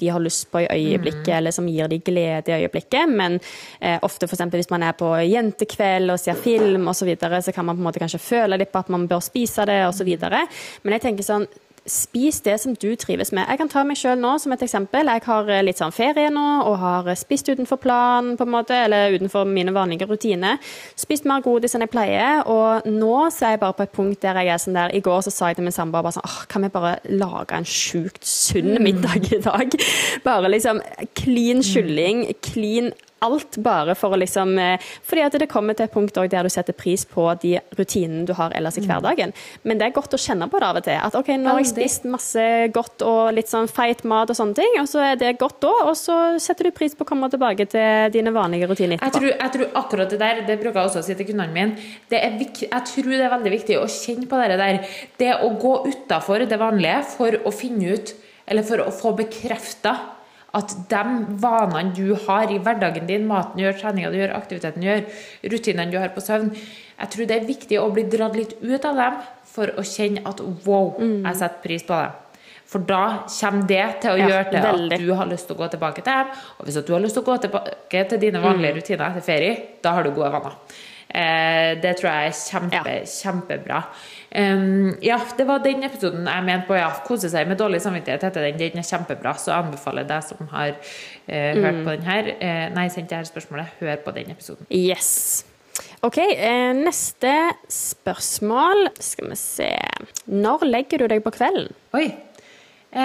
de har lyst på i øyeblikket, mm. eller som gir de glede i øyeblikket. Men eh, ofte f.eks. hvis man er på jentekveld og ser film osv., så, videre, så kan man på en måte kanskje føle litt på at man bør spise det osv. Men jeg tenker sånn Spis det som du trives med. Jeg kan ta meg sjøl nå som et eksempel. Jeg har eh, litt sånn ferie nå og har spist utenfor planen, på en måte, eller utenfor mine vanlige rutiner. Spist mer godis enn jeg pleier, og nå så er jeg bare på et punkt der jeg er sånn der I går så sa jeg til min samboer bare sånn åh, kan vi bare lage en sjukt sunn mm. middag i dag? Bare liksom clean kylling, clean alt bare for å liksom eh, Fordi at det kommer til et punkt der du setter pris på de rutinene du har ellers i mm. hverdagen. Men det er godt å kjenne på det av og til. At OK, nå har jeg spist masse godt og litt sånn feit mat og sånne ting, og så er det godt da, og så setter du pris på å komme tilbake til dine vanlige rutiner etterpå. Jeg tror, jeg tror akkurat det der, det bruker jeg også å si til kundene mine, jeg tror det er veldig viktig å kjenne på det der. Det å gå utafor det vanlige for å finne ut, eller for å få bekrefta at de vanene du har i hverdagen din, maten du gjør, treninga du gjør, aktiviteten du gjør, rutinene du har på søvn Jeg tror det er viktig å bli dratt litt ut av dem for å kjenne at wow, mm. jeg setter pris på det. For da kommer det til å ja, gjøre til veldig. at du har lyst til å gå tilbake til dem. Og hvis du har lyst til å gå tilbake til dine vanlige mm. rutiner etter ferie, da har du gode vaner. Eh, det tror jeg er kjempe, ja. kjempebra. Um, ja, det var den episoden jeg mente på. ja, Kose seg med dårlig samvittighet heter den. Den er kjempebra, så jeg anbefaler deg som har uh, hørt mm. på den her. Uh, nei, sendt her spørsmålet. Hør på den episoden. Yes. OK, uh, neste spørsmål. Skal vi se Når legger du deg på kvelden? Oi.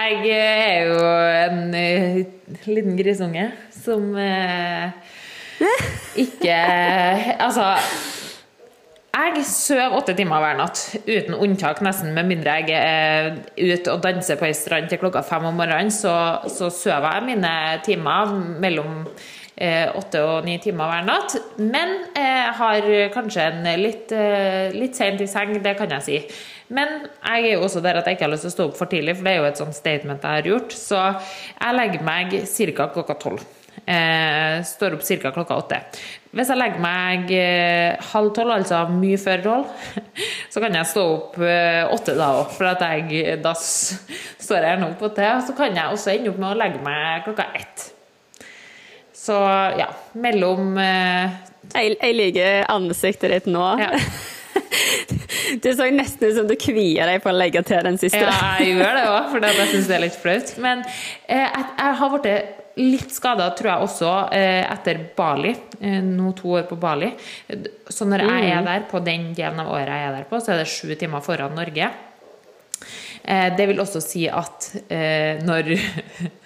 jeg er jo en liten grisunge som ikke Altså jeg sover åtte timer hver natt, uten unntak nesten. Med mindre jeg er ute og danser på ei strand til klokka fem om morgenen, så, så sover jeg mine timer mellom eh, åtte og ni timer hver natt. Men jeg har kanskje en litt, eh, litt sent i seng, det kan jeg si. Men jeg er jo også der at jeg ikke har lyst til å stå opp for tidlig, for det er jo et sånt statement jeg har gjort. Så jeg legger meg ca. klokka tolv. Eh, står opp ca. klokka åtte. Hvis jeg legger meg eh, halv tolv, altså mye før tolv, så kan jeg stå opp eh, åtte da òg, for jeg, da står jeg gjerne opp åtte. Så kan jeg også ende opp med å legge meg klokka ett. Så ja, mellom jeg, jeg, liker ansiktet ditt nå. Ja. Det så nesten ut som du kvier deg for å legge til den siste. Ja, jeg gjør det òg, for jeg syns det er litt flaut. Men eh, jeg, jeg har blitt litt skada, tror jeg også, eh, etter Bali. Eh, nå to år på Bali. Så når jeg er mm. der, på den delen av året jeg er der på, så er det sju timer foran Norge. Eh, det vil også si at når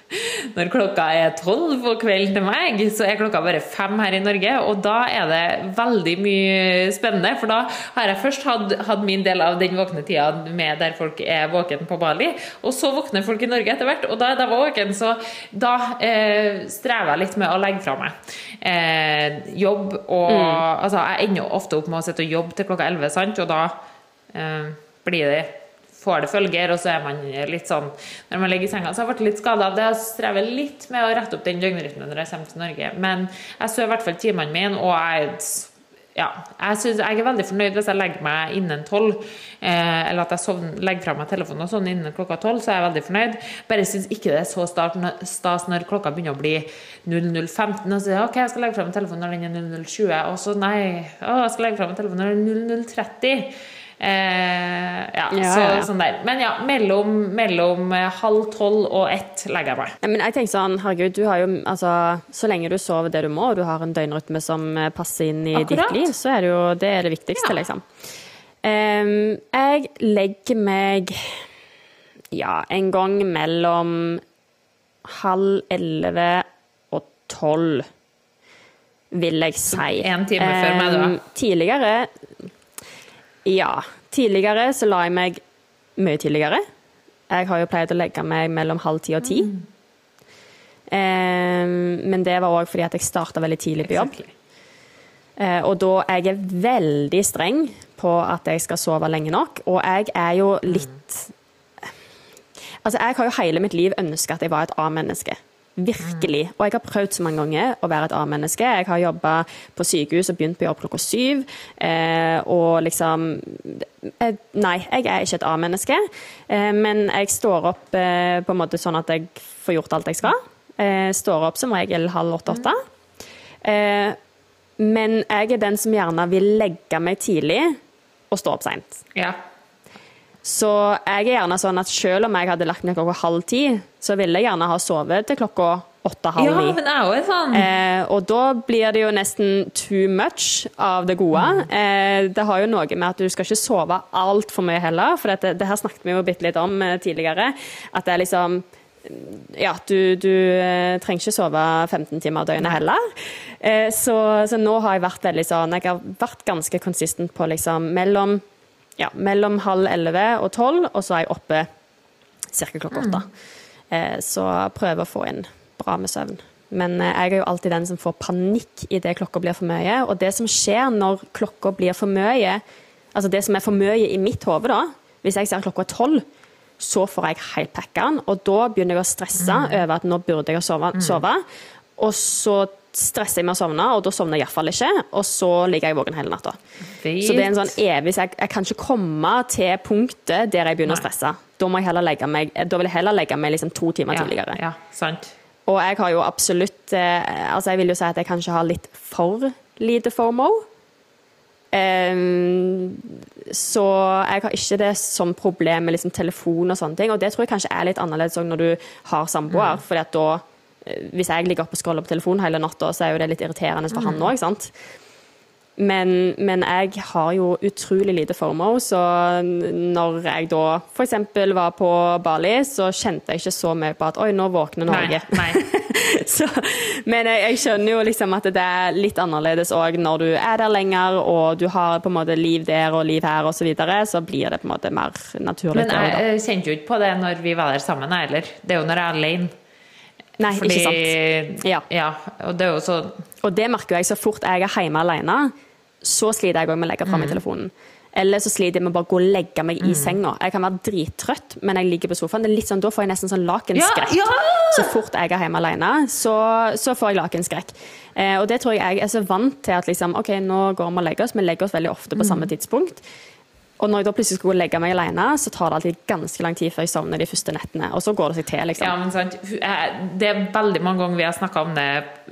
når klokka er tolv på kvelden til meg, så er klokka bare fem her i Norge. Og da er det veldig mye spennende, for da har jeg først hatt, hatt min del av den våkne tida med der folk er våken på Bali, og så våkner folk i Norge etter hvert, og da er de våken. Så da eh, strever jeg litt med å legge fra meg eh, jobb og mm. Altså, jeg ender ofte opp med å sitte og jobbe til klokka elleve, sant, og da eh, blir det får det følger, og så er man litt sånn Når man ligger i senga, så jeg ble litt skada av det. Jeg strever litt med å rette opp den døgnrytmen når jeg kommer til Norge. Men jeg sover i hvert fall timene mine, og jeg ja, jeg, synes, jeg, er veldig fornøyd hvis jeg legger meg innen tolv. Eh, eller at jeg sovner, legger fra meg telefonen og sånn innen klokka tolv, så er jeg veldig fornøyd. Bare syns ikke det er så stas når klokka begynner å bli 00.15. Og så sier jeg ok, jeg skal legge fra meg telefonen når den er 00.20. Og så nei, å, jeg skal legge fra meg telefonen når den er 00.30. Eh, ja, ja, så, ja. Sånn der. Men ja, mellom, mellom eh, halv tolv og ett legger jeg meg. Ja, men jeg tenker sånn, herregud, du har jo altså Så lenge du sover det du må, og du har en døgnrytme som eh, passer inn i Akkurat. ditt liv, så er det jo det, er det viktigste, liksom. Um, jeg legger meg ja, en gang mellom halv elleve og tolv, vil jeg si. En time før meg, da? tidligere ja. Tidligere så la jeg meg mye tidligere. Jeg har jo pleid å legge meg mellom halv ti og ti. Mm. Eh, men det var òg fordi at jeg starta veldig tidlig på jobb. Eh, og da jeg er veldig streng på at jeg skal sove lenge nok. Og jeg er jo litt Altså, jeg har jo hele mitt liv ønska at jeg var et A-menneske. Virkelig. Og jeg har prøvd så mange ganger å være et A-menneske. Jeg har jobba på sykehus og begynt på jobb klokka syv. Eh, og liksom eh, Nei, jeg er ikke et A-menneske. Eh, men jeg står opp eh, på en måte sånn at jeg får gjort alt jeg skal. Eh, står opp som regel halv åtte-åtte. Eh, men jeg er den som gjerne vil legge meg tidlig og stå opp seint. Ja. Så jeg er gjerne sånn at selv om jeg hadde lagt meg klokka halv ti, så ville jeg gjerne ha sovet til klokka åtte-halv ni. Ja, men jeg er sånn. Eh, og da blir det jo nesten too much av det gode. Mm. Eh, det har jo noe med at du skal ikke sove altfor mye heller, for dette, det her snakket vi jo bitte litt om eh, tidligere. At det er liksom ja, du, du eh, trenger ikke sove 15 timer døgnet heller. Eh, så, så, nå har jeg vært veldig sånn Jeg har vært ganske konsistent på liksom mellom ja, mellom halv elleve og tolv, og så er jeg oppe ca. klokka åtte. Mm. Så prøver å få inn bra med søvn. Men eh, jeg er jo alltid den som får panikk idet klokka blir for mye. Og det som skjer når klokka blir for mye, altså det som er for mye i mitt hode, da, hvis jeg ser klokka er tolv, så får jeg helt packeren, og da begynner jeg å stresse mm. over at nå burde jeg sove. Mm. sove. Og så stresser jeg med å sovne, og da sovner jeg iallfall ikke. Og så ligger jeg våken hele natta. Så det er en sånn evig jeg, jeg, kan ikke komme til punktet der jeg begynner Nei. å stresse. Da, må jeg heller legge meg, da vil jeg heller legge meg liksom to timer ja, tidligere. Ja, sant. Og jeg har jo absolutt eh, Altså, jeg vil jo si at jeg kanskje har litt for lite FOMO. Um, så jeg har ikke det som problem med liksom telefon og sånne ting. Og det tror jeg kanskje er litt annerledes når du har samboer, mm. for da hvis jeg ligger oppe og scroller på telefonen hele natta, så er jo det litt irriterende for mm. han òg, sant. Men, men, jeg har jo utrolig lite FOMO, så når jeg da f.eks. var på Bali, så kjente jeg ikke så mye på at oi, nå våkner Norge. Nei, nei. så, men jeg, jeg, skjønner jo liksom at det er litt annerledes òg når du er der lenger, og du har på en måte liv der og liv her osv., så, videre, så blir det på en måte mer naturlig. Men jeg, jeg kjente jo ikke på det når vi var der sammen heller. Det er jo når jeg er alene. Nei, Fordi, ikke sant. Ja. ja. og det er jo så Og det merker jeg så fort jeg er hjemme alene, så sliter jeg òg med å legge fra meg mm. telefonen. Eller så sliter jeg med å bare gå og legge meg i mm. senga. Jeg kan være drittrøtt, men jeg ligger på sofaen. Sånn, Da får jeg nesten sånn lakenskrekk. Ja, ja! Så fort jeg er hjemme alene, så, så får jeg lakenskrekk. Eh, og det tror jeg jeg er så vant til at liksom, OK, nå går vi og legger oss. Vi legger oss veldig ofte på mm. samme tidspunkt. Og når jeg da plutselig skulle legge meg alene, så tar det alltid ganske lang tid før jeg sovner de første nettene. Og så går det seg til, liksom. Ja, men sant. Det er veldig mange ganger vi har snakka om det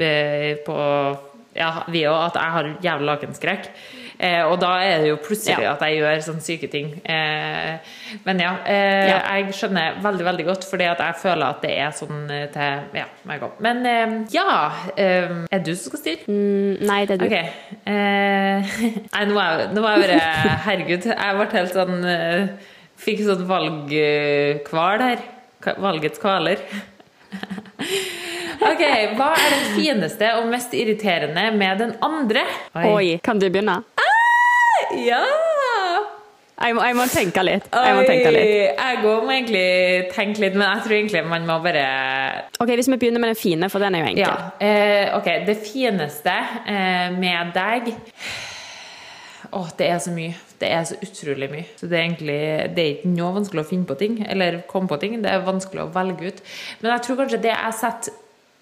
eh, på ja, vi òg, at jeg har jævlig lakenskrekk. Eh, og da er det jo plutselig ja. at jeg gjør sånne syke ting. Eh, men ja, eh, ja, jeg skjønner veldig veldig godt, fordi at jeg føler at det er sånn eh, til Ja, meg òg. Men eh, ja eh, Er det du som skal styre? Mm, nei, det er du. Okay. nei, nå er, nå er jeg bare Herregud, jeg ble helt sånn Fikk sånn valgkval her. Valgets kvaler. Ok, Hva er det fineste og mest irriterende med den andre? Oi, Oi kan du begynne? Ja! Jeg må, jeg må, tenke litt. Jeg må tenke litt. Jeg òg må egentlig tenke litt, men jeg tror egentlig man må bare Ok, Hvis vi begynner med den fine, for den er jo enkel. Ja. Eh, ok, Det fineste eh, med deg Å, oh, det er så mye. Det er så utrolig mye. Så det er egentlig det er ikke noe vanskelig å finne på ting, eller komme på ting. Det er vanskelig å velge ut. Men jeg tror kanskje det jeg setter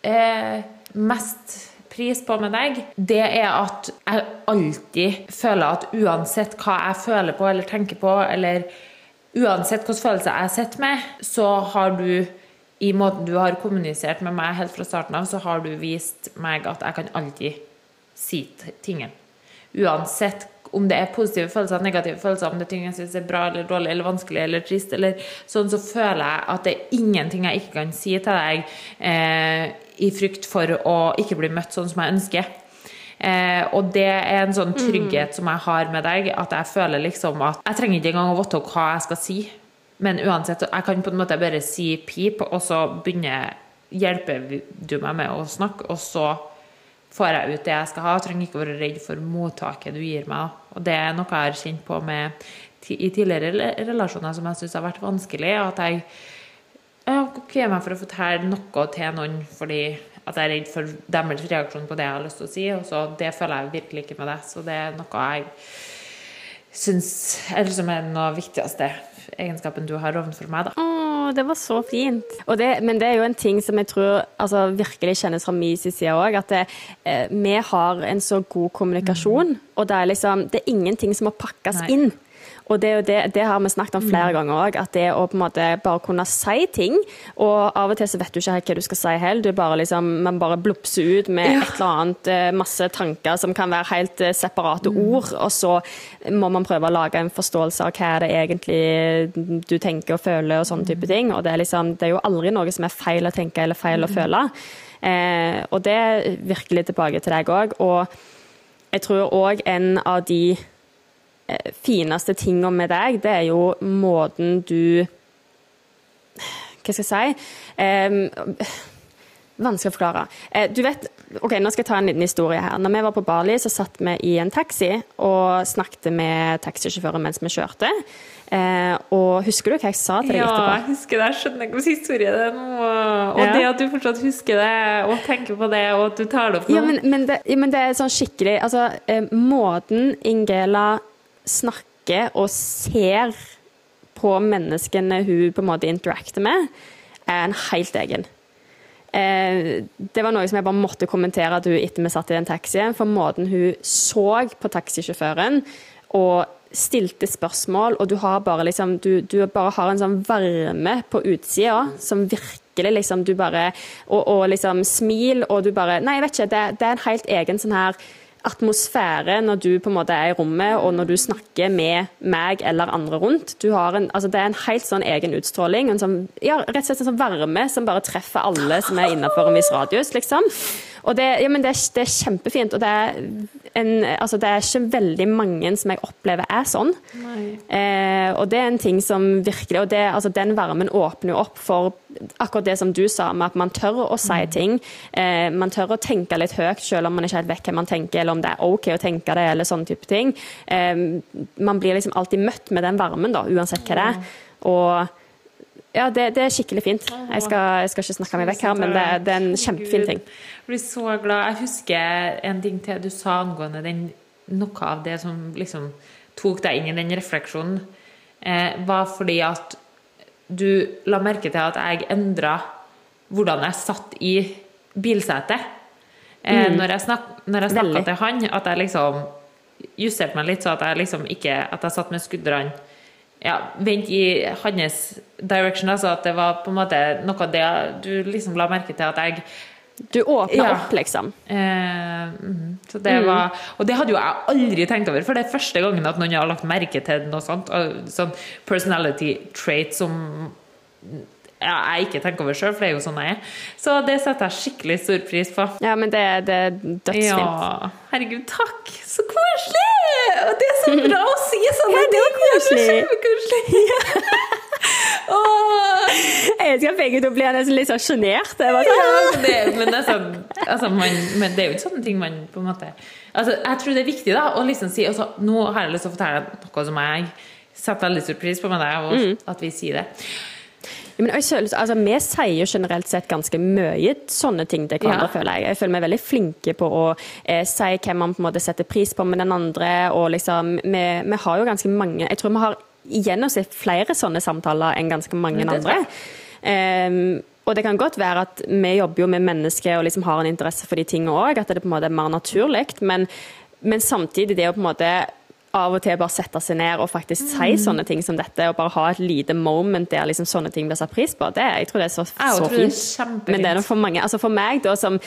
eh, mest pris på med deg, det er at jeg alltid føler at uansett hva jeg føler på eller tenker på, eller uansett hvilke følelser jeg sitter med, så har du i måten du har kommunisert med meg helt fra starten av, så har du vist meg at jeg kan alltid si tingene. Uansett om det er positive følelser, negative følelser, om det er ting jeg syns er bra eller dårlig eller vanskelig eller trist, eller sånn, så føler jeg at det er ingenting jeg ikke kan si til deg eh, i frykt for å ikke bli møtt sånn som jeg ønsker. Eh, og det er en sånn trygghet mm. som jeg har med deg, at jeg føler liksom at Jeg trenger ikke engang å vite hva jeg skal si, men uansett, jeg kan på en måte bare si pip, og så begynner hjelper du meg med å snakke, og så får jeg ut det jeg skal ha. Jeg trenger ikke være redd for mottaket du gir meg. Og det er noe jeg har kjent på med, i tidligere relasjoner som jeg syns har vært vanskelig. At jeg kvier meg for å fortelle noe til noen fordi at jeg er redd for deres reaksjon på det jeg har lyst til å si. Og så Det føler jeg virkelig ikke med det. Så det er noe jeg syns er liksom den viktigste egenskapen du har overfor meg. da. Åh, det var så fint. Det, men det er jo en ting som jeg tror altså, virkelig kjennes fra min side òg. At det, eh, vi har en så god kommunikasjon, mm. og det er liksom Det er ingenting som må pakkes Nei. inn. Og det, det, det, har vi snakket om flere mm. ganger òg, at det å på en måte bare kunne si ting Og av og til så vet du ikke helt hva du skal si heller. Du bare liksom, man bare blupser ut med ja. et eller annet, eh, masse tanker som kan være helt eh, separate mm. ord. Og så må man prøve å lage en forståelse av hva er det egentlig du tenker og føler, og sånne type mm. ting. Og det er, liksom, det er jo aldri noe som er feil å tenke eller feil å mm. føle. Eh, og det er virkelig tilbake til deg òg. Og jeg tror òg en av de fineste tinga med deg, det er jo måten du Hva skal jeg si? Eh, vanskelig å forklare. Eh, du vet, ok, Nå skal jeg ta en liten historie her. Når vi var på Bali, så satt vi i en taxi og snakket med taxisjåføren mens vi kjørte. Eh, og husker du hva jeg sa til deg ja, etterpå? Ja, jeg husker det. Jeg skjønner ikke hvordan historie det er nå. Og ja. det at du fortsatt husker det, og tenker på det, og at du tar det opp nå. Ja, men, men, det, ja, men det, er sånn skikkelig Altså, eh, måten Ingela snakker og ser på menneskene hun på en måte interacter med, er en helt egen. Eh, det var noe som jeg bare måtte kommentere at hun etter vi satt i den taxien. For måten hun så på taxisjåføren og stilte spørsmål, og du har bare liksom Du, du bare har en sånn varme på utsida som virkelig liksom Du bare Og, og liksom smil, og du bare Nei, jeg vet ikke. Det, det er en helt egen sånn her atmosfære når du på en måte er i rommet, og når du snakker med meg eller andre rundt. En, altså det er en helt sånn egen utstråling. En sånn, ja, rett og slett en sånn varme som bare treffer alle som er innenfor en viss radius. liksom. Og det, ja, det, er, det, er, kjempefint. Og det er, en, altså det er, ikke veldig mange som jeg opplever er sånn. Eh, og det er en ting som virkelig Og det, altså den varmen åpner jo opp for akkurat det som du sa, med at man tør å si mm. ting. Eh, man tør å tenke litt høyt, selv om man ikke helt vet hva man tenker, eller om det er OK å tenke det, eller sånne type ting. Eh, man blir liksom alltid møtt med den varmen, da, uansett hva det er. Og ja, det, det, er skikkelig fint. Jeg skal, jeg skal, ikke snakke meg vekk her, men det, det er en kjempefin ting. Jeg blir så glad. Jeg husker en ting til du sa angående den, noe av det som liksom tok deg inn i den refleksjonen, eh, var fordi at du la merke til at jeg endra hvordan jeg satt i bilsetet. Eh, mm. Når jeg, snak, når jeg snakka til han, at jeg liksom justerte meg litt, så at jeg liksom ikke At jeg satt med skuldrene ja, vent i hans direction. Altså at det var på en måte noe av det du liksom la merke til at jeg du åpna ja. opp, liksom. Eh, mm. det mm. var, og det hadde jo jeg aldri tenkt over, for det er første gangen at noen har lagt merke til noe sånt. Sånn personality trait som ja, jeg ikke tenker over sjøl, for det er jo sånn jeg er. Så det setter jeg skikkelig stor pris på. Ja, men det, det er dødsfint. Ja, herregud, takk! Så koselig! Og det er så bra å si sånn! Ja, det er koselig! Kjempekoselig! Ja. Jeg vet ikke, begge to blir nesten litt sånn sjenert. Ja, det, men, altså, altså, men, det er jo ikke sånne ting man på en måte altså, Jeg tror det er viktig da, å liksom si altså, Nå har jeg lyst til å fortelle noe som jeg setter veldig stor pris på med deg, og mm. at vi sier det. Men jeg, altså, vi sier jo generelt sett ganske mye sånne ting til hverandre, ja. føler jeg. Jeg føler er veldig flinke på å eh, si hvem man på en måte setter pris på med den andre. og liksom, vi, vi har jo ganske mange Jeg tror vi har gjennomsnitt flere sånne samtaler enn ganske mange andre. Um, og det kan godt være at vi jobber jo med mennesker og liksom har en interesse for de tingene òg, at det på en måte er mer naturlig. Men, men, samtidig det å på en måte av og til bare sette seg ned og faktisk si mm. sånne ting som dette, og bare ha et lite moment der liksom sånne ting blir satt pris på, det, jeg tror det er så, så fint. Det men det er noe for mange. Altså for meg, da, som,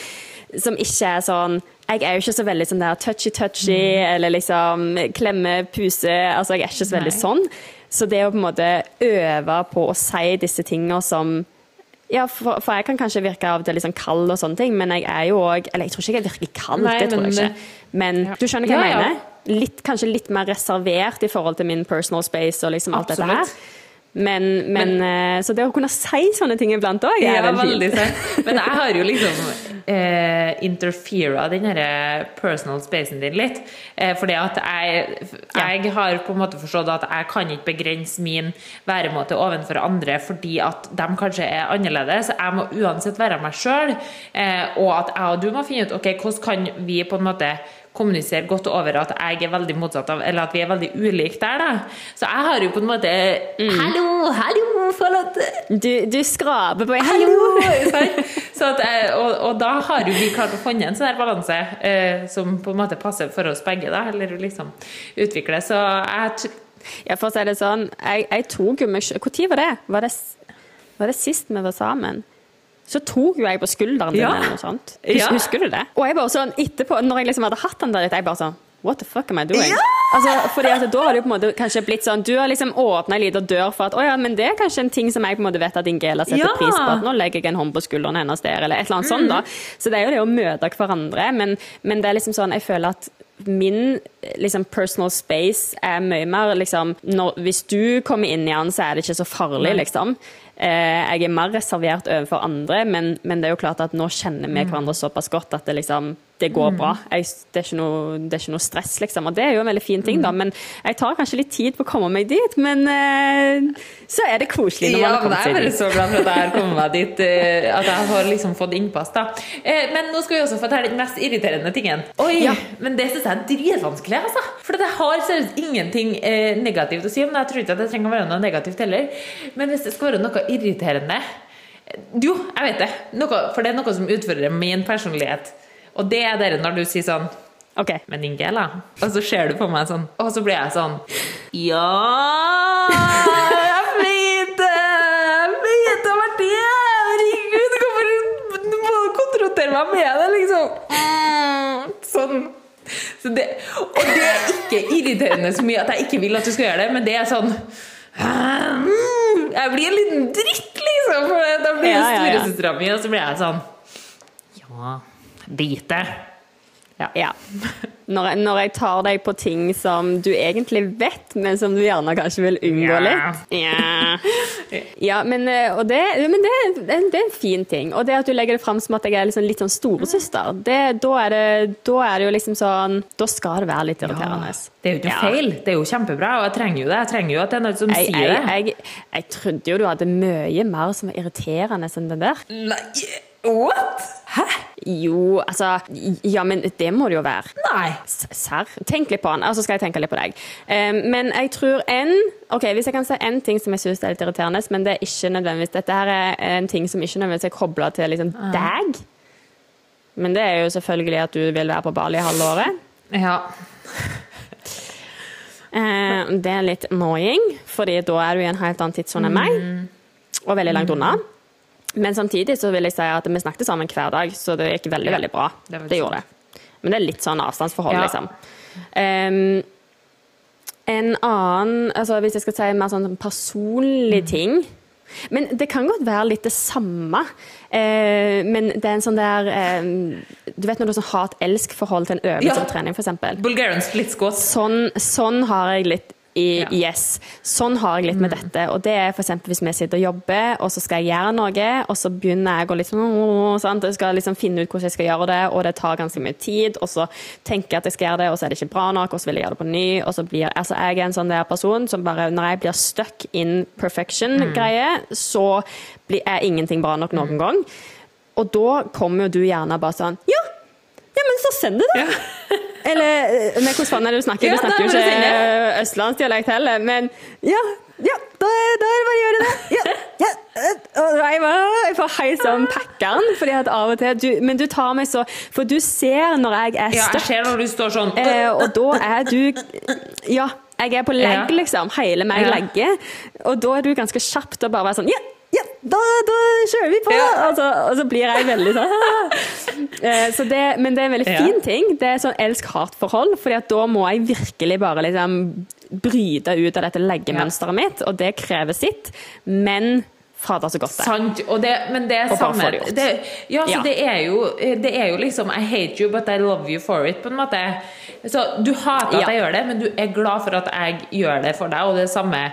som ikke er sånn jeg er jo ikke så veldig sånn der touchy-touchy mm. eller liksom klemme, puse. Altså, jeg er ikke så veldig Nei. sånn. Så det å på en måte øve på å si disse tingene som ja, for, for, jeg kan kanskje virke av det litt sånn kald og sånne ting, men jeg er jo òg Eller jeg tror ikke jeg virker kald, Nei, det tror jeg ikke. Men ja. du skjønner hva jeg ja, mener? Litt, kanskje litt mer reservert i forhold til min personal space og liksom alt Absolutt. dette her. Men, men, men, eh, Så det å kunne si sånne ting iblant òg er ja, veldig fint. Men jeg har jo liksom eh, interfera den personal spacen din litt. Eh, fordi at jeg, jeg har på en måte forstått at jeg kan ikke begrense min væremåte overfor andre fordi at de kanskje er annerledes. Jeg må uansett være meg sjøl. Eh, og at jeg og du må finne ut ok, hvordan kan vi på en måte kommunisere godt over at jeg er veldig motsatt av Eller at vi er veldig ulike der, da. Så jeg har jo på en måte mm. Hallo, hallo, forlatt Du, du skraper på hallo! Jeg, og, og, da har jo vi klart å finne en sånn balanse eh, som på en måte passer for oss begge, da. Eller liksom utvikle. Så jeg ja, for å si det sånn, jeg, jeg tok jo meg Når var det? Var det, var det sist vi var sammen? Så tok jo jeg på skulderen din ja. eller noe sånt. Husker. Husker du det? Og jeg bare sånn etterpå, når jeg liksom hadde hatt den der litt, jeg bare sånn What the fuck am I doing? Ja! Altså, fordi at Da har det jo på en måte kanskje blitt sånn Du har liksom åpna ei lita dør for at å ja, men det er kanskje en ting som jeg på en måte vet at Ingela setter ja. pris på. At nå legger jeg en hånd på skulderen hennes der, eller et eller annet mm. sånt. da. Så det er jo det å møte hverandre. Men, men det er liksom sånn, jeg føler at min liksom, personal space er mye mer liksom når, Hvis du kommer inn i den, så er det ikke så farlig, liksom. Eh, jeg er mer reservert overfor andre, men, men, det er jo klart at nå kjenner vi mm. hverandre såpass godt at det liksom det går mm. bra. Jeg, det, er noe, det, er ikke noe, stress, liksom. Og det er jo en veldig fin ting, da. Mm. Men jeg tar kanskje litt tid på å komme meg dit. Men uh, så er det koselig når ja, man har kommet seg dit. Ja, Jeg er bare så glad for at jeg har kommet meg dit. Uh, at jeg har liksom fått innpass, da. Uh, men nå skal vi også fortelle den mest irriterende tingen. Oi, ja. Men det syns jeg er dritvanskelig, altså. For det har seriøst ingenting negativt å si men. Jeg tror ikke at det trenger å være noe negativt heller. Men hvis det skal være noe irriterende jo, jeg vet det. Noe, for det er noe som utfordrer min personlighet. Og det er dere når du sier sånn OK, men Ingela Og så ser du på meg sånn, og så blir jeg sånn Ja, jeg vet det! Jeg vet det, Martine! Herregud, du må konfrontere meg med det, liksom. Sånn. Så det, og det er ikke irriterende så mye at jeg ikke vil at du skal gjøre det, men det er sånn Jeg blir en liten dritt, liksom. For da blir det ja, storesøstera mi, og så blir jeg sånn Ja Vite. Ja. ja. Når, jeg, når, jeg tar deg på ting som du egentlig vet, men som du gjerne kanskje vil unngå yeah. litt. Ja. ja men, eh, det, men det, det, det, er en fin ting. Og det at du legger det fram som at jeg er liksom litt sånn storesøster, da, er det, da er det jo liksom sånn Da skal det være litt irriterende. Ja. Det er jo ikke feil. Det er jo kjempebra, og jeg trenger jo det. Jeg trenger jo at det er noen som jeg, sier det. Jeg, jeg, trodde jo du hadde mye mer som var irriterende enn det der. Nei, what? Hæ? Jo, altså Ja, men det må det jo være. Nei. Serr? Tenk litt på han, og så skal jeg tenke litt på deg. Um, men jeg tror en Ok, Hvis jeg kan si en ting som jeg syns er litt irriterende, men det er ikke nødvendigvis Dette her er en ting som ikke nødvendigvis er kobla til liksom deg. Men det er jo selvfølgelig at du vil være på Bali halve året. Ja. Uh, det er litt annoying, fordi da er du i en helt annen tidssone enn meg. Mm. Og veldig langt unna. Men samtidig så vil jeg si at vi snakket sammen hver dag, så det gikk veldig, veldig bra. Det, det gjorde det. Men det er litt sånn avstandsforhold, ja. liksom. Um, en annen altså Hvis jeg skal si mer sånn personlig mm. ting Men det kan godt være litt det samme. Eh, men det er en sånn der eh, Du vet når du har sånn hat-elsk-forhold til en øvelse ja. på trening, f.eks. Bulgarian split squat. Sånn, sånn har jeg litt i ja. Yes. Sånn har jeg litt med mm. dette. Og det er f.eks. hvis vi sitter og jobber, og så skal jeg gjøre noe, og så begynner jeg å liksom sant? Jeg skal liksom finne ut hvordan jeg skal gjøre det, og det tar ganske mye tid, og så tenker jeg at jeg skal gjøre det, og så er det ikke bra nok, og så vil jeg gjøre det på ny, og så blir Altså, jeg er en sånn der person som bare Når jeg blir stuck in perfection-greie, mm. så blir er ingenting bra nok noen mm. gang. Og da kommer jo du gjerne bare sånn Ja! Ja, men så send det, da! Ja. Eller med men hvordan faen er det du snakker? Ja, du snakker jo ikke eh, østlandsdialekt heller, men ja, ja, da, da er det bare å gjøre det. Ja, ja. Og jeg, får helt sånn packeren, fordi at av og til du, Men du tar meg så For du ser når jeg er støtt. Ja, jeg ser når du står sånn. Eh, og da er du Ja, jeg er på legg, liksom. Hele meg ja. legger. Og da er du ganske kjapt og bare være sånn Ja, ja, da, da kjører vi på! Ja. Og, så, og, så, blir jeg veldig sånn eh, så det, Men det er en veldig fin ting. Det er sånn elsk-hat-forhold. For da må jeg virkelig bare liksom bryte ut av dette leggemønsteret mitt, og det krever sitt. Men fader så godt det Sant. Det, men det er samme det, ja, ja. Det, er jo, det er jo liksom I hate you, but I love you for it, på en måte. Så du hater at ja. jeg gjør det, men du er glad for at jeg gjør det for deg, og det samme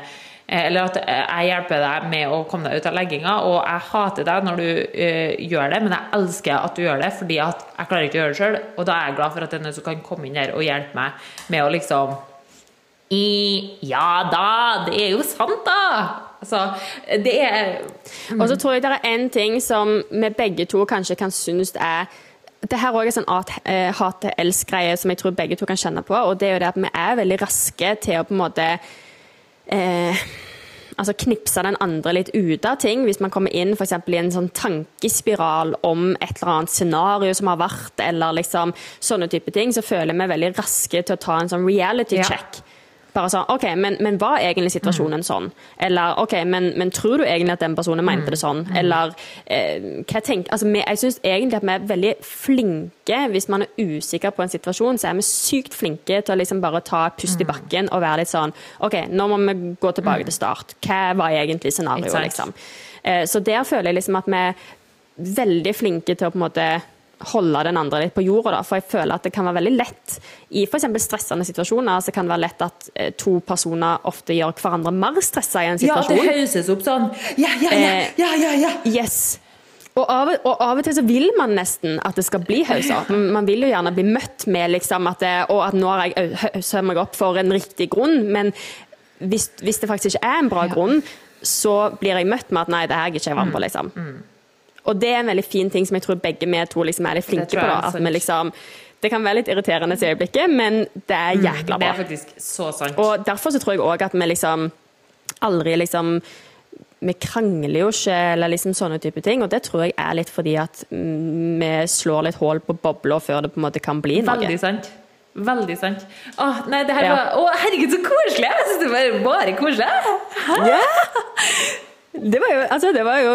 eller at eh, jeg hjelper deg med å komme deg ut av legginga, og jeg hater deg når du uh, gjør det, men jeg elsker at du gjør det, fordi at jeg klarer ikke å gjøre det sjøl. Og da er jeg glad for at det er noen som kan komme inn der og hjelpe meg med å liksom i, Ja da, det er jo sant, da! Altså, det er mm. Og så tror jeg det er én ting som vi begge to kanskje kan synes er det her er sånn hat-elsk-greie som jeg tror begge to kan kjenne på. og det er jo det at Vi er veldig raske til å på en måte eh, altså knipse den andre litt ut av ting. Hvis man kommer inn for i en sånn tankespiral om et eller annet scenario som har vært, eller liksom sånne type ting, så føler vi veldig raske til å ta en sånn reality check. Ja. Bare sånn OK, men, men var egentlig situasjonen mm. sånn? Eller OK, men, men, tror du egentlig at den personen mente mm. det sånn? Mm. Eller eh, hva tenker altså, vi, Jeg syns egentlig at vi er veldig flinke hvis man er usikker på en situasjon, så er vi sykt flinke til å liksom bare ta pust i bakken og være litt sånn OK, nå må vi gå tilbake til start. Hva var egentlig scenarioet, liksom? Eh, så der føler jeg liksom at vi er veldig flinke til å på en måte holde den andre litt på jorda. Da. For jeg føler at det kan være veldig lett i f.eks. stressende situasjoner så kan det være lett at eh, to personer ofte gjør hverandre mer stressa i en situasjon. Ja, det høyses opp sånn. Ja, ja, ja. Eh, ja, ja, ja. Yes. Og av, og av, og til så vil man nesten at det skal bli hauser. Man vil jo gjerne bli møtt med liksom at, det, at nå har jeg hausa meg opp for en riktig grunn, men hvis, hvis, det faktisk ikke er en bra grunn, så blir jeg møtt med at nei, det her er ikke jeg vant på, mm. liksom. Og det er en veldig fin ting som jeg tror begge vi to liksom er litt flinke på. At vi liksom det kan være litt irriterende i øyeblikket, men det er mm, jækla bra. Det er faktisk så sant. Og derfor så tror jeg òg at vi liksom aldri liksom Vi krangler jo ikke, eller liksom sånne type ting. Og det tror jeg er litt fordi at vi slår litt hull på bobla før det på en måte kan bli noe. Veldig sant. Veldig sant. Å, nei, det her ja. var Å, herregud, så koselig! Jeg syns det var bare koselig. Hæ? Yeah. Det var, jo, altså, det var jo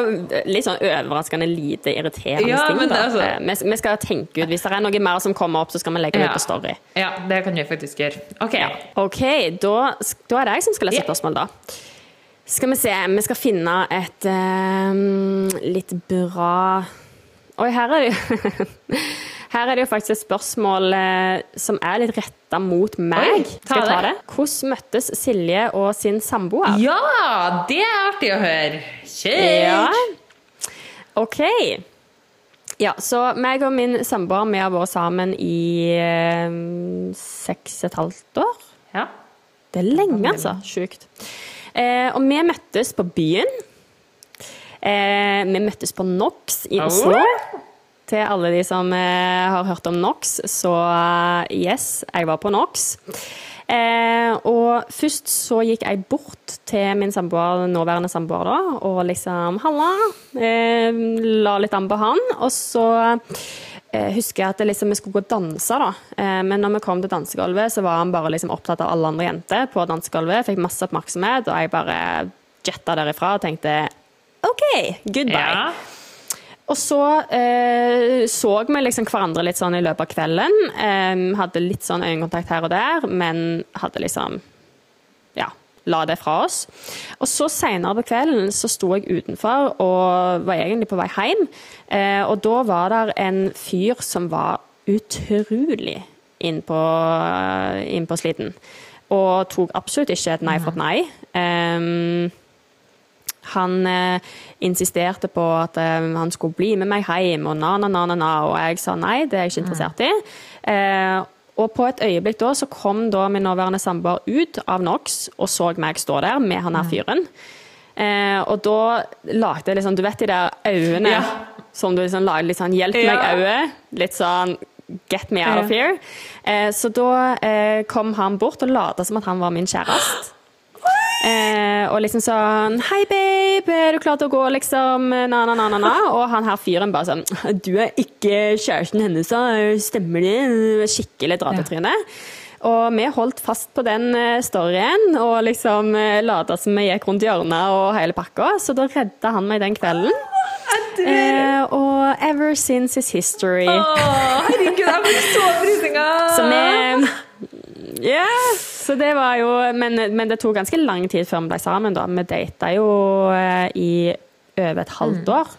litt sånn overraskende lite irriterende ja, ting. Altså, vi, vi, skal tenke ut Hvis det er noe mer som kommer opp, så skal vi legge det ja. ut på Story. Ja, det kan vi faktisk gjøre. OK. Ja. okay da, da, er det jeg som skal lese yeah. spørsmål, da. Skal vi se Vi skal finne et um, litt bra Oi, her er det Her er det jo faktisk et spørsmål eh, som er litt retta mot meg. Oi, Skal jeg ta det? Hvordan møttes Silje og sin samboer? Ja, det er artig å høre. Kjør! Ja. OK. Ja, så meg og min samboer vi har vært sammen i eh, seks og et halvt år. Ja. Det er lenge, altså. Sjukt. Eh, og vi møttes på byen. Eh, vi møttes på NOx i Oslo. Til alle de som eh, har hørt om NOx, så eh, yes, jeg var på NOx. Eh, og først så gikk jeg bort til min samboer, nåværende samboer, da, og liksom halla. Eh, la litt an på han. Og så eh, husker jeg at liksom, vi skulle gå og danse, da. Eh, men når vi kom til dansegulvet, så var han bare liksom opptatt av alle andre jenter på dansegulvet. Fikk masse oppmerksomhet, og jeg bare jetta derifra og tenkte OK, goodbye. Ja. Og så eh, så vi liksom hverandre litt sånn i løpet av kvelden. Eh, hadde litt sånn øyekontakt her og der, men hadde liksom Ja, la det fra oss. Og så seinere på kvelden så sto jeg utenfor og var egentlig på vei hjem. Eh, og da var der en fyr som var utrolig inn på, inn på sliten. Og tok absolutt ikke et nei for et nei. Um, han eh, insisterte på at eh, han skulle bli med meg hjem, og na, na, na, na, na, og jeg sa nei, det er jeg ikke interessert i. Eh, og på et øyeblikk da så kom da min nåværende samboer ut av NOx og så meg stå der med han her fyren. Eh, og da lagde jeg liksom Du vet de der øynene ja. som du liksom lagde litt sånn 'hjelp meg'-øye? Litt sånn 'get me out of here'. Eh, så da eh, kom han bort og lot som at han var min kjæreste. Eh, og liksom sånn Hei, babe, er du klar til å gå, liksom? Na, na, na, na, na. Og han her fyren bare sånn Du er ikke kjæresten hennes, stemmer det? Skikkelig dratetryne. Ja. Og vi holdt fast på den eh, storyen og liksom eh, lata som vi gikk rundt hjørnet og hele pakka. Så da redda han meg den kvelden. Eh, og ever since is history. Åh, herregud, jeg får så frysninger! Så vi Ja. Så det var jo men, men, det tok ganske lang tid før vi ble sammen, da. Vi data jo eh, i over et halvt mm. år.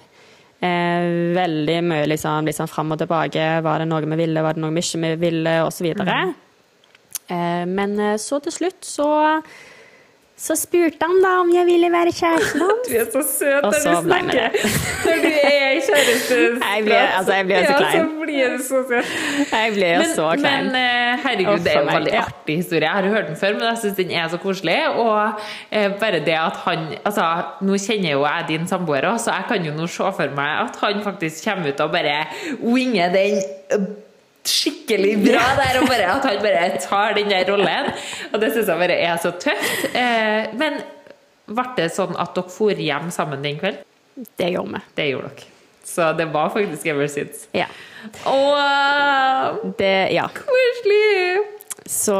Eh, veldig mye liksom, liksom fram og tilbake. Var det noe vi ville, var det noe vi ikke ville, osv. Mm. Eh, men eh, så til slutt så så spurte han da om jeg ville være kjæresten hans. Du er så søt når du snakker. Når du er i kjæresteprat. Jeg blir, altså, jeg blir så klein. Ja, så blir du så søt. Jeg blir men, så klein. Men eh, herregud, det er jo en veldig artig historie. Jeg har hørt den før, men jeg syns den er så koselig. Og eh, bare det at han Altså, nå kjenner jo jeg din samboer òg, så jeg kan jo nå se for meg at han faktisk kommer ut og bare winger den skikkelig bra der, og bare at han bare tar den der rollen. Og det syns jeg bare er så tøft. Eh, men ble det sånn at dere for hjem sammen den kvelden? Det gjorde vi. Det gjorde dere. Så det var faktisk ever since. Ja. Og det, ja. Koselig! Så,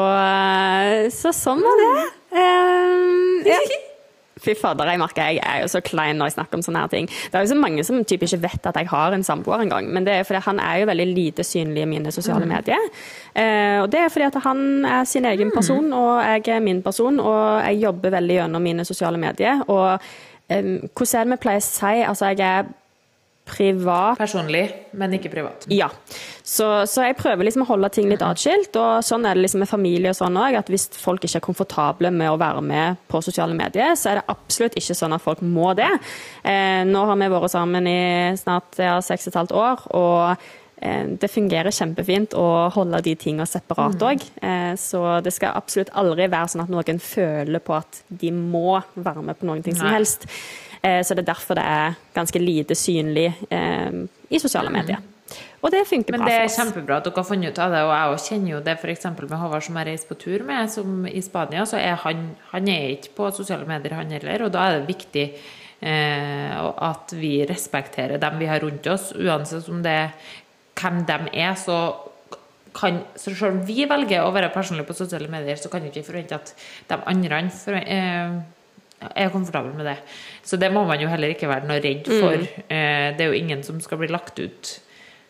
så sånn var det. Um, ja. Fy fader, jeg merker jeg er jo så klein når jeg snakker om sånne her ting. Det er jo så mange som typ ikke vet at jeg har en samboer engang. Men det er fordi han er jo veldig lite synlig i mine sosiale mm. medier. Eh, og det er fordi at han er sin egen mm. person, og jeg er min person. Og jeg jobber veldig gjennom mine sosiale medier. Og eh, hvordan vi pleier å si? Altså, jeg er privat. Personlig, men ikke privat. Ja. Så, så, jeg prøver liksom å holde ting litt atskilt. Og sånn er det liksom med familie og sånn òg, at hvis folk ikke er komfortable med å være med på sosiale medier, så er det absolutt ikke sånn at folk må det. Eh, nå har vi vært sammen i snart ja, seks og et halvt år, og eh, det fungerer kjempefint å holde de tingene separat òg. Mm. Eh, så det skal absolutt aldri være sånn at noen føler på at de må være med på noen ting som helst. Eh, så det er derfor det er ganske lite synlig eh, i sosiale medier. Og det funker bra for oss. Men det er kjempebra at dere har funnet ut av det, og jeg kjenner jo det f.eks. med Håvard som jeg reiser på tur med, som i Spania, så er han, han er ikke på sosiale medier, han heller, og da er det viktig eh, at vi respekterer dem vi har rundt oss, uansett om det er hvem de er, så kan, så selv om vi velger å være personlige på sosiale medier, så kan vi ikke forvente at de andre for, eh, er komfortabel med det. Så det må man jo heller ikke være noe redd for. Mm. Eh, det er jo ingen som skal bli lagt ut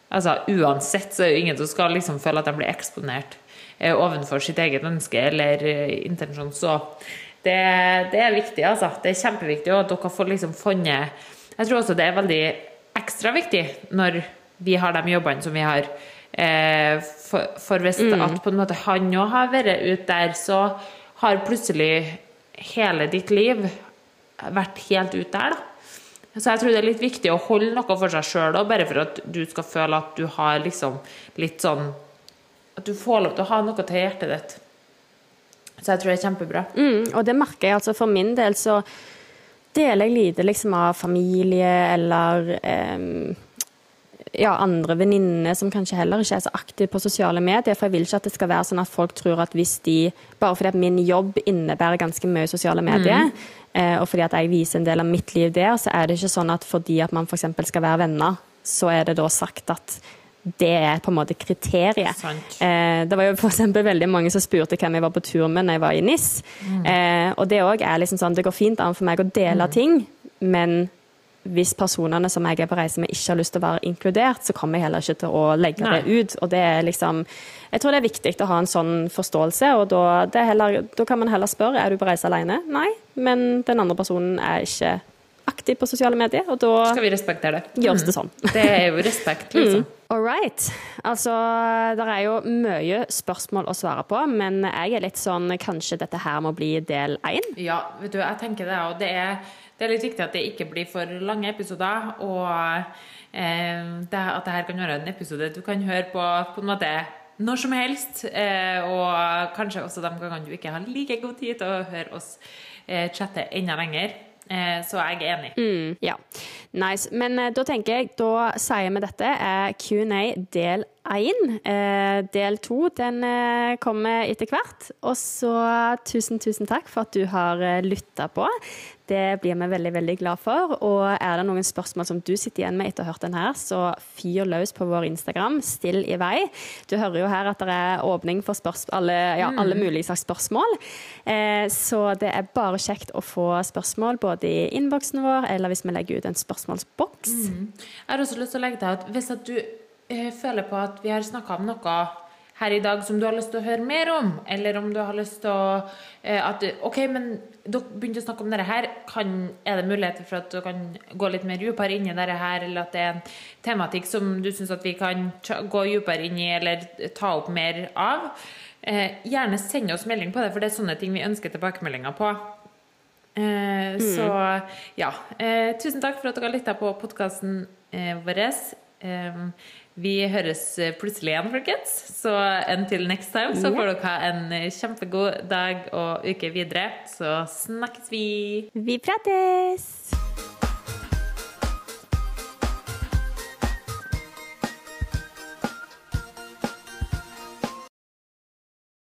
Altså Uansett så er det jo ingen som skal liksom føle at de blir eksponert eh, ovenfor sitt eget ønske eller eh, intensjon. Så det, det, er viktig, altså. Det er kjempeviktig. Og at dere får liksom funnet Jeg tror også det er veldig ekstra viktig når vi har de jobbene som vi har. For, for hvis mm. at på en måte han òg har vært ute der, så har plutselig hele ditt liv vært helt ute der, da. Så jeg tror det er litt viktig å holde noe for seg sjøl bare for at du skal føle at du har liksom litt sånn At du får lov til å ha noe til hjertet ditt. Så jeg tror det er kjempebra. Mm, og det merker jeg altså for min del, så deler jeg lite liksom av familie eller um, ja, andre venninner som kanskje heller ikke er så aktive på sosiale medier. For jeg vil ikke at det skal være sånn at folk tror at hvis de Bare fordi at min jobb innebærer ganske mye sosiale medier, mm. eh, og fordi at jeg viser en del av mitt liv der, så er det ikke sånn at fordi at man f.eks. skal være venner, så er det da sagt at det er på en måte kriteriet. Eh, det var jo for veldig mange som spurte hvem jeg var på tur med når jeg var i NIS. Mm. Eh, og det òg er liksom sånn Det går fint an for meg å dele mm. ting, men hvis personene som jeg er på reise med, ikke har lyst til å være inkludert, så kommer jeg heller ikke til å legge Nei. det ut. Og det er liksom Jeg tror det er viktig å ha en sånn forståelse, og da, heller, da kan man heller spørre er du på reise alene. Nei, men den andre personen er ikke aktiv på sosiale medier, og da Skal vi respektere det? Gjøres det sånn. Det er jo respekt, liksom. Mm. All right. Altså, det er jo mye spørsmål å svare på, men jeg er litt sånn Kanskje dette her må bli del én? Ja, vet du, jeg tenker det, og det er, det er litt viktig at det ikke blir for lange episoder, og eh, det, at dette kan være en episode du kan høre på på en måte når som helst, eh, og kanskje også de gangene du ikke har like god tid til å høre oss eh, chatte enda lenger. Eh, så jeg er enig. Mm, ja, nice. Men eh, da tenker jeg, da sier vi dette er Q&A del én. Eh, del to den kommer etter hvert. Og så tusen, tusen takk for at du har lytta på. Det blir vi veldig veldig glad for. Og er det noen spørsmål som du sitter igjen med etter å ha hørt den her, så fyr løs på vår Instagram. Still i vei. Du hører jo her at det er åpning for alle, ja, mm. alle, mulige slags spørsmål. Eh, så det er bare kjekt å få spørsmål både i innboksen vår eller hvis vi legger ut en spørsmålsboks. Mm. Jeg har også lyst til å legge til at hvis at du eh, føler på at vi har snakka om noe her i dag som du har lyst til å høre mer om, eller om du har lyst til å eh, at, OK, men dere begynte å snakke om dette her. Kan, er det muligheter for at du kan gå litt mer dypere inn i dette her, eller at det er en tematikk som du syns at vi kan gå dypere inn i, eller ta opp mer av? Eh, gjerne send oss melding på det, for det er sånne ting vi ønsker tilbakemeldinger på. Eh, mm. Så ja. Eh, tusen takk for at dere har lytta på podkasten eh, vår. Eh, vi høres plutselig igjen, folkens. Så until next time så får dere ha en kjempegod dag og uke videre. Så snakkes vi. Vi prates!